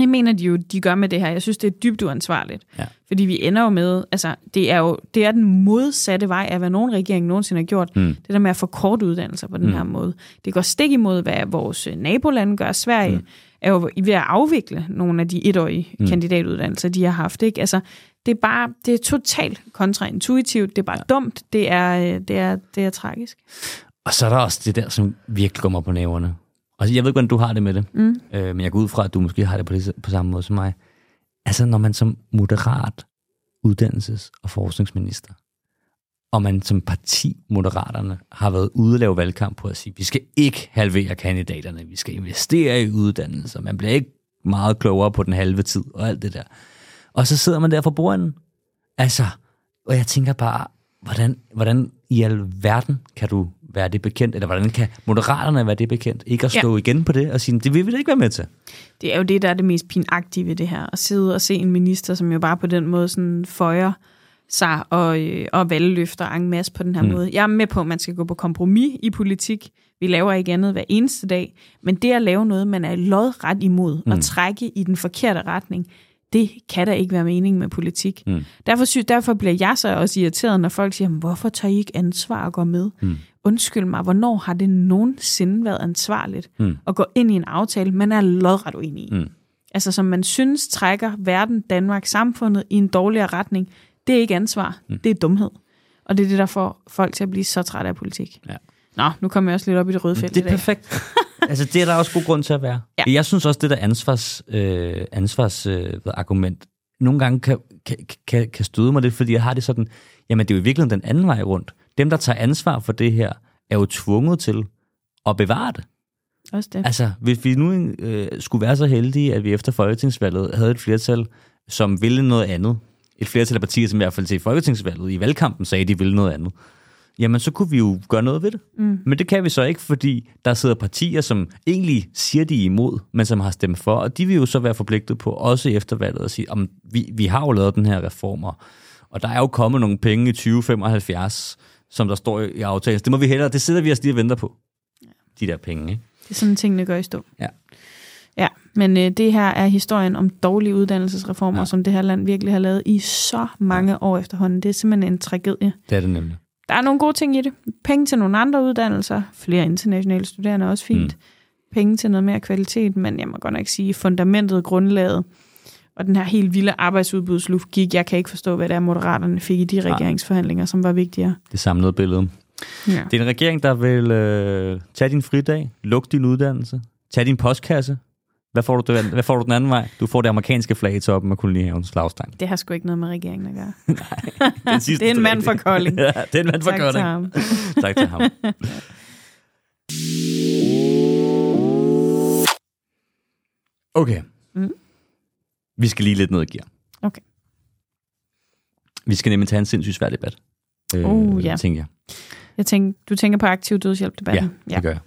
Jeg mener, de jo de gør med det her. Jeg synes, det er dybt uansvarligt. Ja. Fordi vi ender jo med, altså det er jo det er den modsatte vej af, hvad nogen regering nogensinde har gjort. Mm. Det der med at forkorte uddannelser på den Mm. her måde. Det går stik imod, hvad vores øh, nabolande gør. Sverige Mm. er jo ved at afvikle nogle af de etårige Mm. mm. kandidatuddannelser, de har haft. Ikke? Altså, det er bare, det er totalt kontraintuitivt. Det er bare ja. dumt. Det er, øh, det, er, det er tragisk. Og så er der også det der, som virkelig går mig på næverne. Og jeg ved ikke, hvordan du har det med det, Mm. øh, men jeg går ud fra, at du måske har det på, det på samme måde som mig. Altså, når man som moderat uddannelses- og forskningsminister, og man som parti, Moderaterne, har været ude og lave valgkamp på at sige, vi skal ikke halvere kandidaterne, vi skal investere i uddannelser, man bliver ikke meget klogere på den halve tid, og alt det der. Og så sidder man der for bordenden. Altså, og jeg tænker bare, hvordan, hvordan i alverden kan du være det bekendt, eller hvordan kan moderaterne være det bekendt? Ikke at stå ja. igen på det og sige, det vil vi da ikke være med til. Det er jo det, der er det mest pinagtige ved det her. At sidde og se en minister, som jo bare på den måde sådan føjer sig og, øh, og valgløfter en masse på den her Mm. måde. Jeg er med på, at man skal gå på kompromis i politik. Vi laver ikke andet hver eneste dag. Men det at lave noget, man er lodret imod, Mm. og trække i den forkerte retning, det kan da ikke være meningen med politik. Mm. Derfor, sy- derfor bliver jeg så også irriteret, når folk siger, "Men hvorfor tager I ikke ansvar og går med? Mm. Undskyld mig, hvornår har det nogensinde været ansvarligt Mm. at gå ind i en aftale, man er lodret uenig i? Mm. altså som man synes trækker verden, Danmark, samfundet i en dårligere retning, det er ikke ansvar, Mm. det er dumhed. Og det er det, der får folk til at blive så trætte af politik. Ja. Nå, nu kommer jeg også lidt op i det røde felt Det er perfekt. altså, det er der også god grund til at være. Ja. Jeg synes også, det der ansvars, øh, ansvars øh, argument, nogle gange kan, kan, kan, kan støde mig lidt, fordi jeg har det sådan, jamen det er jo i virkeligheden den anden vej rundt. Dem, der tager ansvar for det her, er jo tvunget til at bevare det. Også det. Altså, hvis vi nu øh, skulle være så heldige, at vi efter folketingsvalget havde et flertal, som ville noget andet, et flertal af partier, som i hvert fald til folketingsvalget i valgkampen sagde, at de ville noget andet, jamen så kunne vi jo gøre noget ved det. Mm. Men det kan vi så ikke, fordi der sidder partier, som egentlig siger, de er imod, men som har stemt for, og de vil jo så være forpligtet på, også efter valget, at sige, om vi, vi har jo lavet den her reformer, og der er jo kommet nogle penge i 2075, som der står i aftalen. Så Det må vi hellere, det sidder vi os lige og venter på, de der penge. Ikke? Det er sådan, tingene gør i stå. Ja. Ja, men øh, det her er historien om dårlige uddannelsesreformer, Ja. ja. som det her land virkelig har lavet i så mange ja. år efterhånden. Det er simpelthen en tragedie. Det er det nemlig. Der er nogle gode ting i det. Penge til nogle andre uddannelser. Flere internationale studerende er også fint. Mm. Penge til noget mere kvalitet, men jeg må godt nok sige, fundamentet, grundlaget og den her helt vilde arbejdsudbudslogik, jeg kan ikke forstå, hvad det er, moderaterne fik i de regeringsforhandlinger, som var vigtigere. Det samlede billede. Ja. Det er en regering, der vil øh, tage din fridag, lukke din uddannelse, tage din postkasse. Hvad får, du, hvad får du den anden vej? Du får det amerikanske flag i toppen af kolonihavens flagstang. Det har sgu ikke noget med regeringen at gøre. Den sidste Det er en mand fra Kolding. ja, det er en mand fra Tak til Kolding. ham. Tak til ham. Okay. Mm. Vi skal lige lidt ned i gear. Okay. Vi skal nemlig tage en sindssygt svær debat. Uh, ja. Tænker jeg. Jeg tænker, du tænker på aktiv dødshjælp-debatten? Ja, det gør jeg.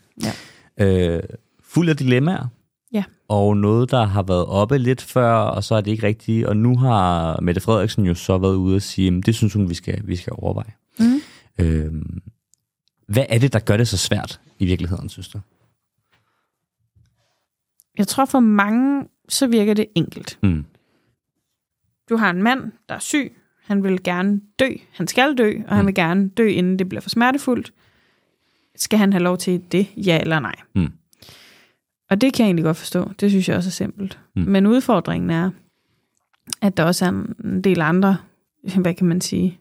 Ja. Øh, fuld af dilemmaer. Ja. Og noget, der har været oppe lidt før, og så er det ikke rigtigt. Og nu har Mette Frederiksen jo så været ude og sige, at det synes hun, vi skal, vi skal overveje. Mm. Øh, hvad er det, der gør det så svært i virkeligheden, synes du? Jeg tror for mange, så virker det enkelt. Mm. Du har en mand, der er syg. Han vil gerne dø. Han skal dø, og han Mm. vil gerne dø, inden det bliver for smertefuldt. Skal han have lov til det? Ja eller nej? Mm. Og det kan jeg egentlig godt forstå. Det synes jeg også er simpelt. Mm. Men udfordringen er, at der også er en del andre, hvad kan man sige,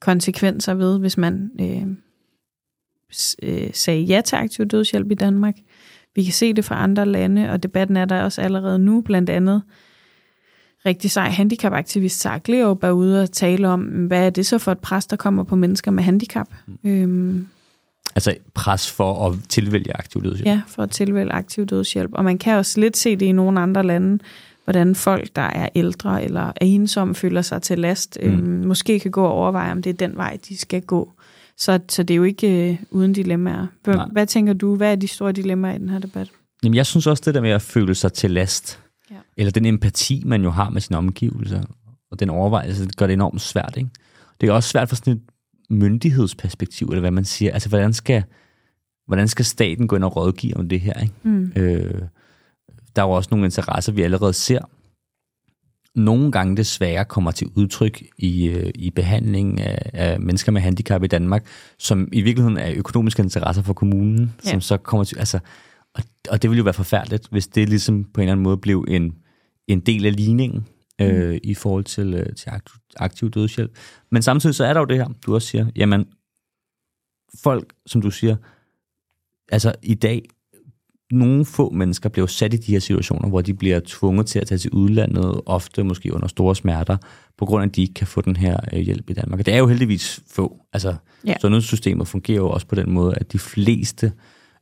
konsekvenser ved, hvis man øh, øh, sagde ja til aktiv dødshjælp i Danmark. Vi kan se det fra andre lande, og debatten er der også allerede nu, blandt andet rigtig sej handicapaktivist Sarah Gleup er ude og tale om, hvad er det så for et pres, der kommer på mennesker med handicap? Mm. Øhm, Altså pres for at tilvælge aktiv dødshjælp. ja, for at tilvælge aktiv dødshjælp. Og man kan også lidt se det i nogle andre lande, hvordan folk, der er ældre eller er ensomme, føler sig til last, Mm. øhm, måske kan gå og overveje, om det er den vej, de skal gå. Så, så det er jo ikke øh, uden dilemmaer. Hvad, Nej. hvad tænker du, hvad er de store dilemmaer i den her debat? Jamen, jeg synes også det der med at føle sig til last, Ja. eller den empati, man jo har med sine omgivelser, og den overvejelse, det gør det enormt svært. Ikke? Det er også svært fra sådan et myndighedsperspektiv, eller hvad man siger. Altså, hvordan skal, hvordan skal staten gå ind og rådgive om det her? Ikke? Mm. Øh, der er jo også nogle interesser, vi allerede ser. Nogle gange desværre kommer til udtryk i, øh, i behandlingen af, af mennesker med handicap i Danmark, som i virkeligheden er økonomiske interesser for kommunen, Ja. som så kommer til... Altså, og, og det ville jo være forfærdeligt, hvis det ligesom på en eller anden måde blev en, en del af ligningen øh, i forhold til, øh, til aktiv, aktiv dødshjælp. Men samtidig så er der jo det her, du også siger, jamen, folk, som du siger, altså i dag, nogle få mennesker bliver sat i de her situationer, hvor de bliver tvunget til at tage til udlandet, ofte måske under store smerter, på grund af, at de ikke kan få den her øh, hjælp i Danmark. Og det er jo heldigvis få. Altså, Ja. sundhedssystemet fungerer jo også på den måde, at de fleste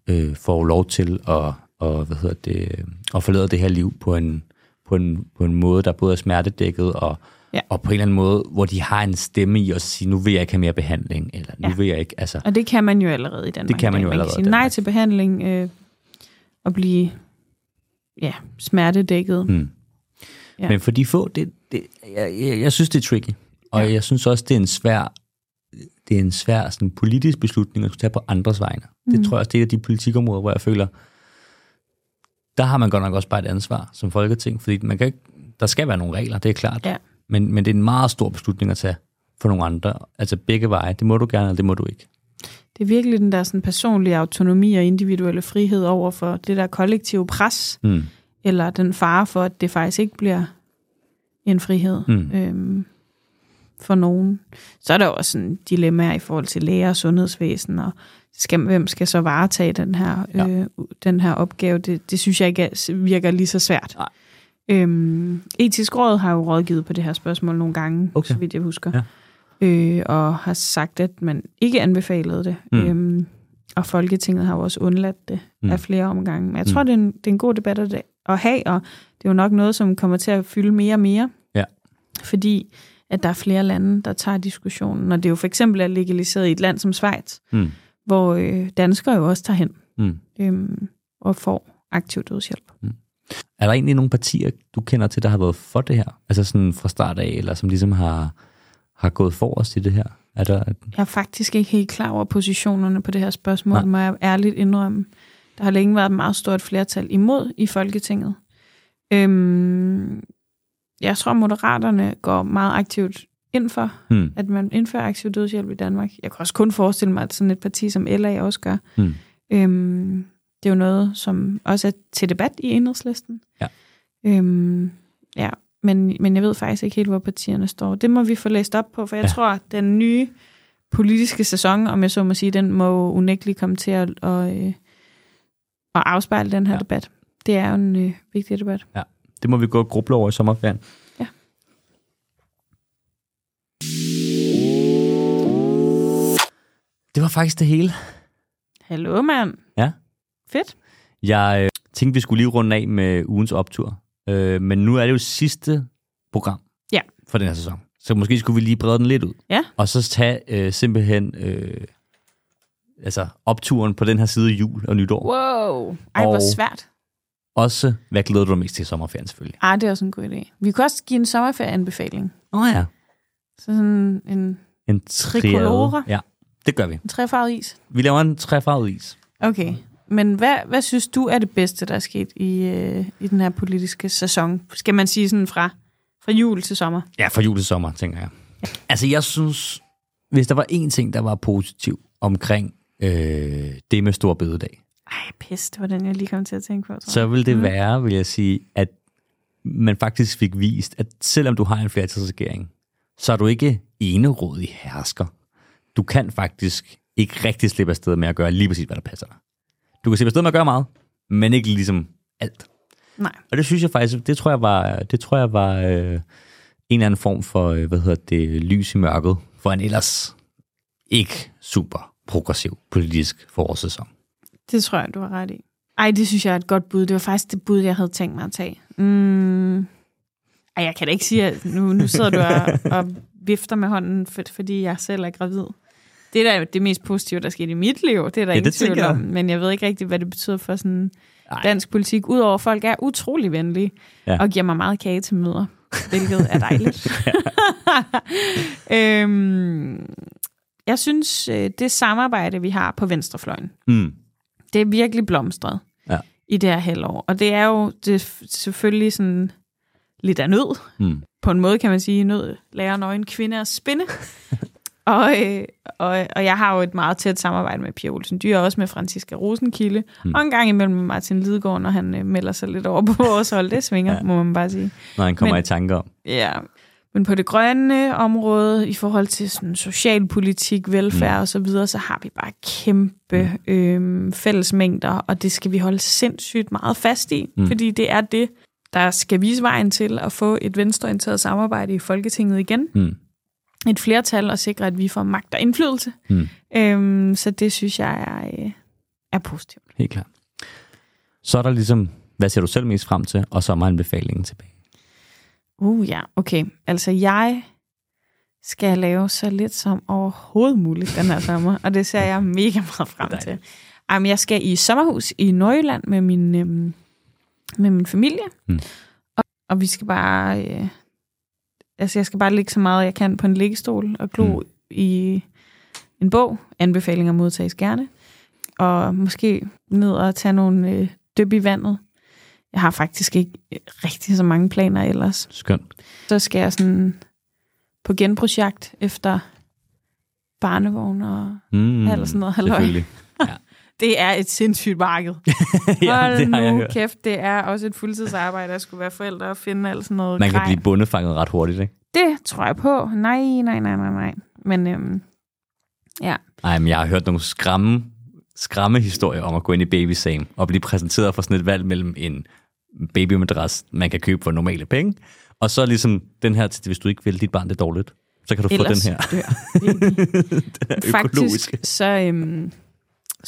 øh, får lov til at, og, hvad hedder det, at forlade det her liv på en, på en, på en måde, der både er smertedækket og, Ja. og på en eller anden måde, hvor de har en stemme i at sige, nu vil jeg ikke have mere behandling, eller nu Ja. vil jeg ikke, altså, Og det kan man jo allerede i Danmark. Det kan man jo allerede Man kan sige nej til behandling øh, og blive ja, smertedækket. Mm. hmm. Ja. ja. Men for de få, det, det, jeg, jeg, jeg synes, det er tricky. Og Ja. jeg synes også, det er en svær, det er en svær sådan, politisk beslutning at skulle tage på andres vegne. Mm. Det tror jeg også, det er et af de politikområder, hvor jeg føler, der har man godt nok også bare et ansvar som folketing, fordi man kan ikke, der skal være nogle regler, det er klart. Ja. Men, men det er en meget stor beslutning at tage for nogle andre. Altså begge veje, det må du gerne, eller det må du ikke. Det er virkelig den der sådan, personlige autonomi og individuelle frihed over for det der kollektive pres, Mm. eller den fare for, at det faktisk ikke bliver en frihed Mm. øhm, for nogen. Så er der jo også sådan dilemmaer i forhold til læger og sundhedsvæsen, og skal, hvem skal så varetage den her, Ja. øh, den her opgave? Det, det synes jeg ikke er- virker lige så svært. Nej. Øhm, etisk råd har jo rådgivet på det her spørgsmål nogle gange, Okay. så vidt jeg husker. Ja. Øh, og har sagt, at man ikke anbefalede det. Mm. Øhm, og Folketinget har jo også undladt det Mm. mm. af flere omgange. Men jeg Mm. tror, det, er en, det er en god debat at, at have, og det er jo nok noget, som kommer til at fylde mere og mere. Ja. Fordi at der er flere lande, der tager diskussionen. Og det er jo for eksempel er legaliseret i et land som Schweiz, Mm. hvor øh, danskere jo også tager hen Mm. øhm, og får aktiv dødshjælp. Er der egentlig nogle partier, du kender til, der har været for det her? Altså sådan fra start af, eller som ligesom har, har gået forrest i det her? Er der, Jeg er faktisk ikke helt klar over positionerne på det her spørgsmål, Nej. Nej. må jeg ærligt indrømme. Der har længe været et meget stort flertal imod i Folketinget. Øhm, jeg tror, Moderaterne går meget aktivt ind for, hmm. at man indfører aktiv dødshjælp i Danmark. Jeg kan også kun forestille mig, at sådan et parti som LA også gør. Hmm. Øhm, det er jo noget, som også er til debat i enhedslisten. Ja. Øhm, ja. Men, men jeg ved faktisk ikke helt, hvor partierne står. Det må vi få læst op på, for jeg ja. tror, at den nye politiske sæson, om jeg så må sige, den må unægteligt komme til at, at, øh, at afspejle den her ja. debat. Det er jo en øh, vigtig debat. Ja, det må vi gå og gruble over i sommerferien. Ja. Det var faktisk det hele. Hallo, mand. Ja. Fedt. Jeg øh, tænkte, vi skulle lige runde af med ugens optur. Øh, men nu er det jo sidste program Ja. for den her sæson. Så måske skulle vi lige brede den lidt ud. Ja. Og så tage øh, simpelthen øh, altså opturen på den her side jul og nytår. Wow. Ej, hvor svært. Også, hvad glæder du dig mest til sommerferien selvfølgelig? Ej, det er også en god idé. Vi kunne også give en sommerferieanbefaling. Åh oh, ja. Så sådan en, En Tricolore. triade. Ja, det gør vi. en trefarvet is. Vi laver en træfarvet is. Okay. Men hvad, hvad synes du er det bedste, der er sket i, øh, i den her politiske sæson? Skal man sige sådan fra, fra jul til sommer? Ja, fra jul til sommer, tænker jeg. Altså, jeg synes, hvis der var én ting, der var positiv omkring øh, det med stor bededag, Ej, pis, det var den, jeg lige kom til at tænke på. Tror. så vil det Mm. være, vil jeg sige, at man faktisk fik vist, at selvom du har en flertalsregering, så er du ikke enerådig hersker. Du kan faktisk ikke rigtig slippe afsted med at gøre lige præcis, hvad der passer dig. Du kan slippe afsted med at gøre meget, men ikke ligesom alt. Nej. Og det synes jeg faktisk, det tror jeg var, det tror jeg var øh, en eller anden form for, øh, hvad hedder det, lys i mørket, for en ellers ikke super progressiv politisk forårssæson. Det tror jeg, du har ret i. Ej, det synes jeg er et godt bud. Det var faktisk det bud, jeg havde tænkt mig at tage. Mm. Ej, jeg kan da ikke sige, at nu, nu sidder du og, og vifter med hånden, for, fordi jeg selv er gravid. Det er da det mest positive, der skete i mit liv. Det er der Ja, ingen det tvivl om. Men jeg ved ikke rigtig, hvad det betyder for sådan Ej. dansk politik. Udover at folk er utrolig venlige Ja. og giver mig meget kage til møder, hvilket er dejligt. øhm, jeg synes, øh, det samarbejde, vi har på venstrefløjen, Mm. det er virkelig blomstret Ja. i det her halvår. Og det er jo det selvfølgelig sådan lidt af nød. Mm. På en måde kan man sige, nød lærer nøgen kvinde at spinde. og, øh, og, og jeg har jo et meget tæt samarbejde med Pia Olsen Dyr, og også med Franziska Rosenkilde, mm. og en gang imellem med Martin Lidegaard, når han øh, melder sig lidt over på vores hold. Det svinger, Ja. må man bare sige. Når han kommer Men- i tanker om. Ja, men på det grønne område, i forhold til sådan socialpolitik, velfærd Mm. og så videre, så har vi bare kæmpe øhm, fællesmængder, og det skal vi holde sindssygt meget fast i, Mm. mm. fordi det er det, der skal vise vejen til at få et venstreorienteret samarbejde i Folketinget igen. Mm. Et flertal og sikre, at vi får magt og indflydelse. Mm. Øhm, så det synes jeg er, øh, er positivt. Helt klart. Så er der ligesom, hvad ser du selv mest frem til, og så er anbefalingen tilbage. Uh ja, okay. Altså jeg skal lave så lidt som overhovedet muligt den her sommer, og det ser jeg mega meget frem til. Jamen, jeg skal i sommerhus i Nordjylland med min, øhm, med min familie, Mm. og, og vi skal bare... Øh, altså, jeg skal bare ligge så meget, jeg kan på en liggestol og glo Mm. i en bog. Anbefalinger modtages gerne. Og måske ned og tage nogle øh, dyb i vandet. Jeg har faktisk ikke øh, rigtig så mange planer ellers. Skønt. Så skal jeg sådan på genprojekt efter barnevogn og Mm, eller sådan noget. Halløj. Selvfølgelig. Det er et sindssygt marked. ja, Hold det har jeg nu hørt. kæft, det er også et fuldtidsarbejde at skulle være forældre og finde alt sådan noget Man kan grej. blive bundefanget ret hurtigt, ikke? Det tror jeg på. Nej, nej, nej, nej, nej. Men øhm, ja, Nej, men jeg har hørt nogle skræmme, skræmme historier om at gå ind i Baby Same og blive præsenteret for sådan et valg mellem en babymadras, man kan købe for normale penge, og så ligesom den her, til, hvis du ikke vil dit barn det dårligt, så kan du ellers få den her. dør den er økologisk. Faktisk, så... Øhm,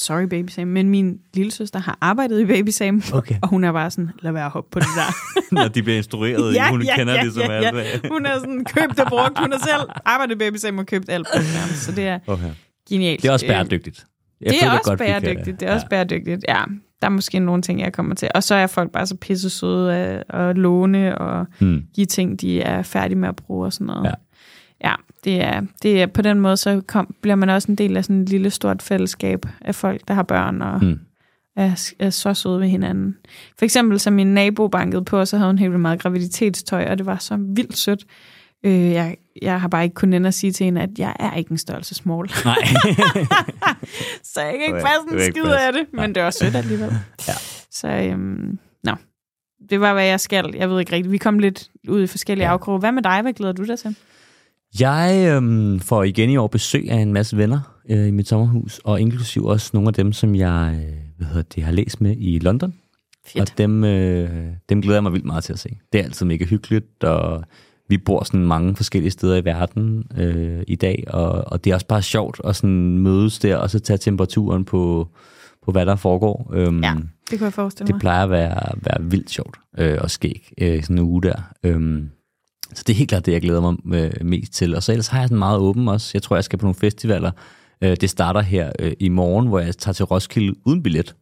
sorry, Baby Sam, men min lille søster har arbejdet i Baby Sam, Okay. og hun er bare sådan, lad være at hoppe på det der. Når de bliver instrueret, ja, hun kender det som ja, alt. ja. Hun er sådan købt og brugt. Hun har selv arbejdet i Baby Sam og købt alt. Så det er Okay. genialt. Det er også Øh, bæredygtigt. Jeg det er også godt, bæredygtigt. Det er også bæredygtigt, ja. Der er måske nogle ting, jeg kommer til. Og så er folk bare så pisse søde at, at låne og Hmm. give ting, de er færdige med at bruge og sådan noget. Ja. Ja, det er, det er på den måde, så kom, bliver man også en del af sådan et lille stort fællesskab af folk, der har børn og Hmm. er, er så søde ved hinanden. For eksempel, så min nabo bankede på, så havde hun helt vildt meget graviditetstøj, og det var så vildt sødt. Øh, jeg, jeg har bare ikke kunnet at sige til hende, at jeg er ikke en størrelse small. Nej. så jeg kan ikke passe en skid af det, men Nej. det var sødt alligevel. Ja. Så øhm, nå. det var, hvad jeg skal. Jeg ved ikke rigtigt. Vi kom lidt ud i forskellige ja. afkroge. Hvad med dig? Hvad glæder du dig til? Jeg øhm, får igen i år besøg af en masse venner øh, i mit sommerhus, og inklusiv også nogle af dem, som jeg øh, hvad hedder det, har læst med i London. Fedt. Og dem, øh, dem glæder jeg mig vildt meget til at se. Det er altid mega hyggeligt, og vi bor sådan mange forskellige steder i verden øh, i dag, og, og det er også bare sjovt at sådan mødes der, og så tage temperaturen på, på hvad der foregår. Øhm, Ja, det kunne jeg forestille det mig. plejer at være, være vildt sjovt øh, og skæg øh, sådan en uge der. Øhm, så det er helt klart det, jeg glæder mig øh, mest til. Og så ellers har jeg sådan meget åben også. Jeg tror, jeg skal på nogle festivaler. Øh, det starter her øh, i morgen, hvor jeg tager til Roskilde uden billet.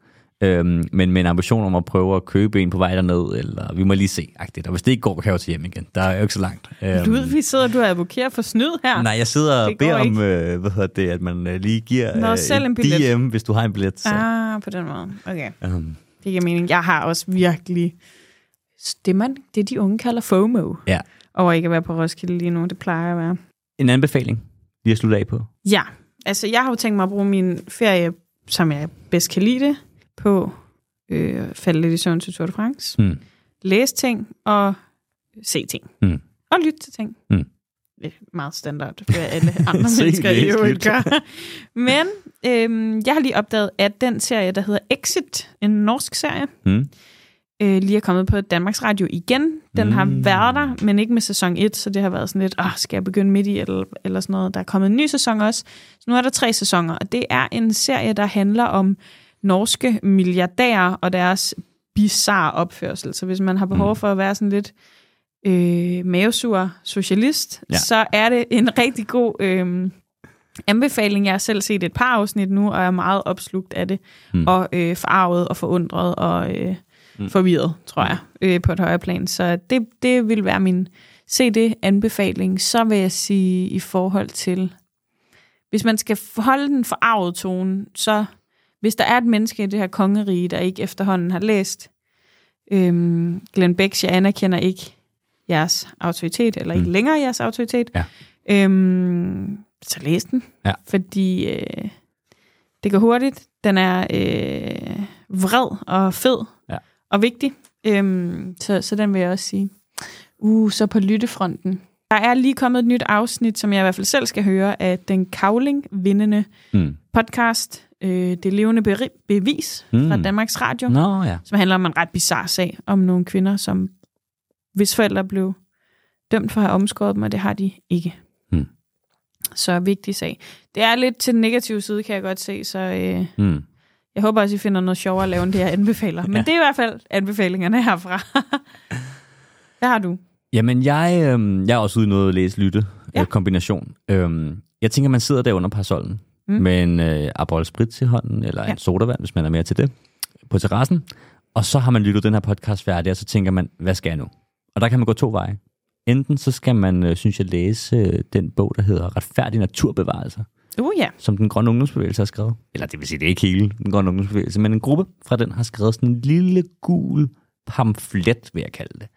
Øhm, men med en ambition om at prøve at købe en på vej derned, eller vi må lige se. Agtigt. Og hvis det ikke går, kan jeg jo til hjem igen. Der er jo ikke så langt. Øhm, Ludvig sidder du og advokerer for snyd her. Nej, jeg sidder og beder om, øh, hvad hedder det, at man øh, lige giver Nå, selv en billet. DM, hvis du har en billet. Så, Ah, på den måde. Okay, øhm, det giver mening. Jeg har også virkelig det, man, det de unge kalder FOMO, ja. Over ikke at være på Roskilde lige nu. Det plejer at være. En anbefaling, lige at slutte af på. Ja, altså jeg har jo tænkt mig at bruge min ferie, som jeg bedst kan lide det, på øh, falde lidt i søvn til Tour de France, Mm. læse ting og se ting. Mm. Og lytte til ting. Mm. Det er meget standard, hvad alle andre mennesker i øvrigt gør. Men øhm, jeg har lige opdaget, at den serie, der hedder Exit, en norsk serie, Mm. Øh, lige er kommet på Danmarks Radio igen. Den mm. har været der, men ikke med sæson 1, så det har været sådan lidt, åh, skal jeg begynde midt i, eller, eller sådan noget. Der er kommet en ny sæson også. Så nu er der tre sæsoner, og det er en serie, der handler om norske milliardærer og deres bizarre opførsel. Så hvis man har behov Mm. for at være sådan lidt øh, mavesur socialist, Ja. så er det en rigtig god øh, anbefaling. Jeg har selv set et par afsnit nu, og er meget opslugt af det, mm. og øh, forarvet og forundret og øh, Mm. mm. forvirret, tror jeg, øh, på et højere plan. Så det, det vil være min CD-anbefaling. Så vil jeg sige i forhold til, hvis man skal holde den forarvet tone, så hvis der er et menneske i det her kongerige, der ikke efterhånden har læst øhm, Glenn Becks, jeg anerkender ikke jeres autoritet, eller ikke Mm. længere jeres autoritet, Ja. øhm, så læs den. Ja. Fordi øh, det går hurtigt. Den er øh, vred og fed. Og vigtig. Øhm, så, så den vil jeg også sige. Uh, så på lyttefronten. Der er lige kommet et nyt afsnit, som jeg i hvert fald selv skal høre, af den kavling-vindende Mm. podcast, øh, Det levende beri- bevis Mm. fra Danmarks Radio, Nå ja. som handler om en ret bizarre sag om nogle kvinder, som hvis forældre blev dømt for at have omskåret dem, og det har de ikke. Mm. Så vigtig sag. Det er lidt til den negative side, kan jeg godt se, så øh, Mm. Jeg håber også, I finder noget sjovere at lave, end det jeg anbefaler. Men Ja. det er i hvert fald anbefalingerne herfra. Hvad har du? Jamen, jeg, øh, jeg er også ude i noget at læse lytte Ja. kombination. Øhm, jeg tænker, man sidder der under parasollen Mm. med en øh, Aperol Spritz til hånden, eller ja. En sodavand, hvis man er mere til det, på terrassen. Og så har man lyttet den her podcast færdig, og så tænker man, hvad skal jeg nu? Og der kan man gå to veje. Enten så skal man, øh, synes jeg, læse øh, den bog, der hedder Retfærdig Naturbevarelse, Uh ja. som den grønne ungdomsbevægelse har skrevet. Eller det vil sige, det er ikke hele den grønne ungdomsbevægelse, men en gruppe fra den har skrevet sådan en lille gul pamflet, vil jeg kalde det.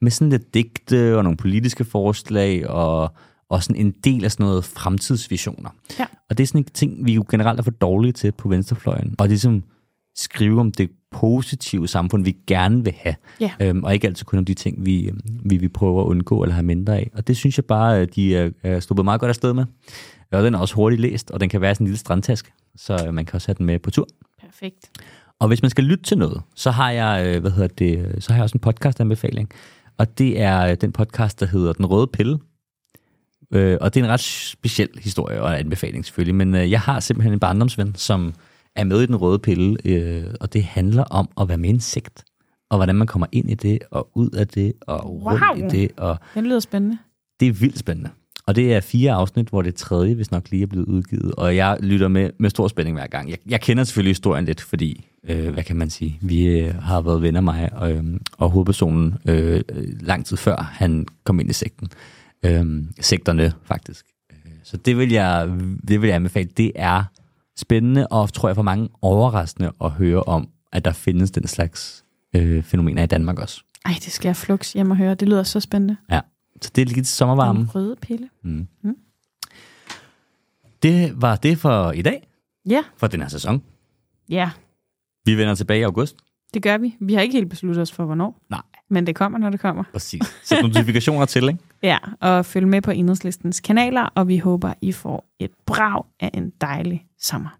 Med sådan lidt digte og nogle politiske forslag og, og sådan en del af sådan noget fremtidsvisioner. Ja. Og det er sådan en ting, vi jo generelt er for dårlige til på venstrefløjen. Og ligesom skrive om det positive samfund, vi gerne vil have. Ja. Øhm, og ikke altid kun om de ting, vi, øhm, vi, vi prøver at undgå eller have mindre af. Og det synes jeg bare, at de er, er sluppet meget godt afsted med. Og den er også hurtigt læst, og den kan være sådan en lille strandtaske, så øh, man kan også have den med på tur. Perfekt. Og hvis man skal lytte til noget, så har jeg, øh, hvad hedder det, så har jeg også en podcast-anbefaling. Og det er øh, den podcast, der hedder Den Røde Pille. Øh, og det er en ret speciel historie og anbefaling selvfølgelig, men øh, jeg har simpelthen en barndomsven, som er med i Den Røde Pille, øh, og det handler om at være med i en sekt, og hvordan man kommer ind i det, og ud af det, og rundt Wow. i det, og Den lyder spændende. det er vildt spændende. Og det er fire afsnit, hvor det tredje, hvis nok lige er blevet udgivet. Og jeg lytter med, med stor spænding hver gang. Jeg, jeg kender selvfølgelig historien lidt, fordi, øh, hvad kan man sige, vi øh, har været venner mig og, øh, og hovedpersonen øh, øh, lang tid før han kom ind i sekten. Øh, sekterne, faktisk. Øh, Så det vil, jeg, det vil jeg anbefale. Det er spændende og tror jeg for mange overraskende at høre om, at der findes den slags øh, fænomener i Danmark også. Ej, det skal jeg flux hjem og høre. Det lyder så spændende. Ja. Så det er lidt sommervarme. Den røde pille. Mm. Mm. Det var det for i dag, Ja, for den her sæson. ja. Vi vender tilbage i august. Det gør vi. Vi har ikke helt besluttet os for, hvornår. Nej, Men det kommer, når det kommer. Præcis. Sæt notifikationer til, ikke? Ja, og følg med på Enhedslistens kanaler, og vi håber, I får et brag af en dejlig sommer.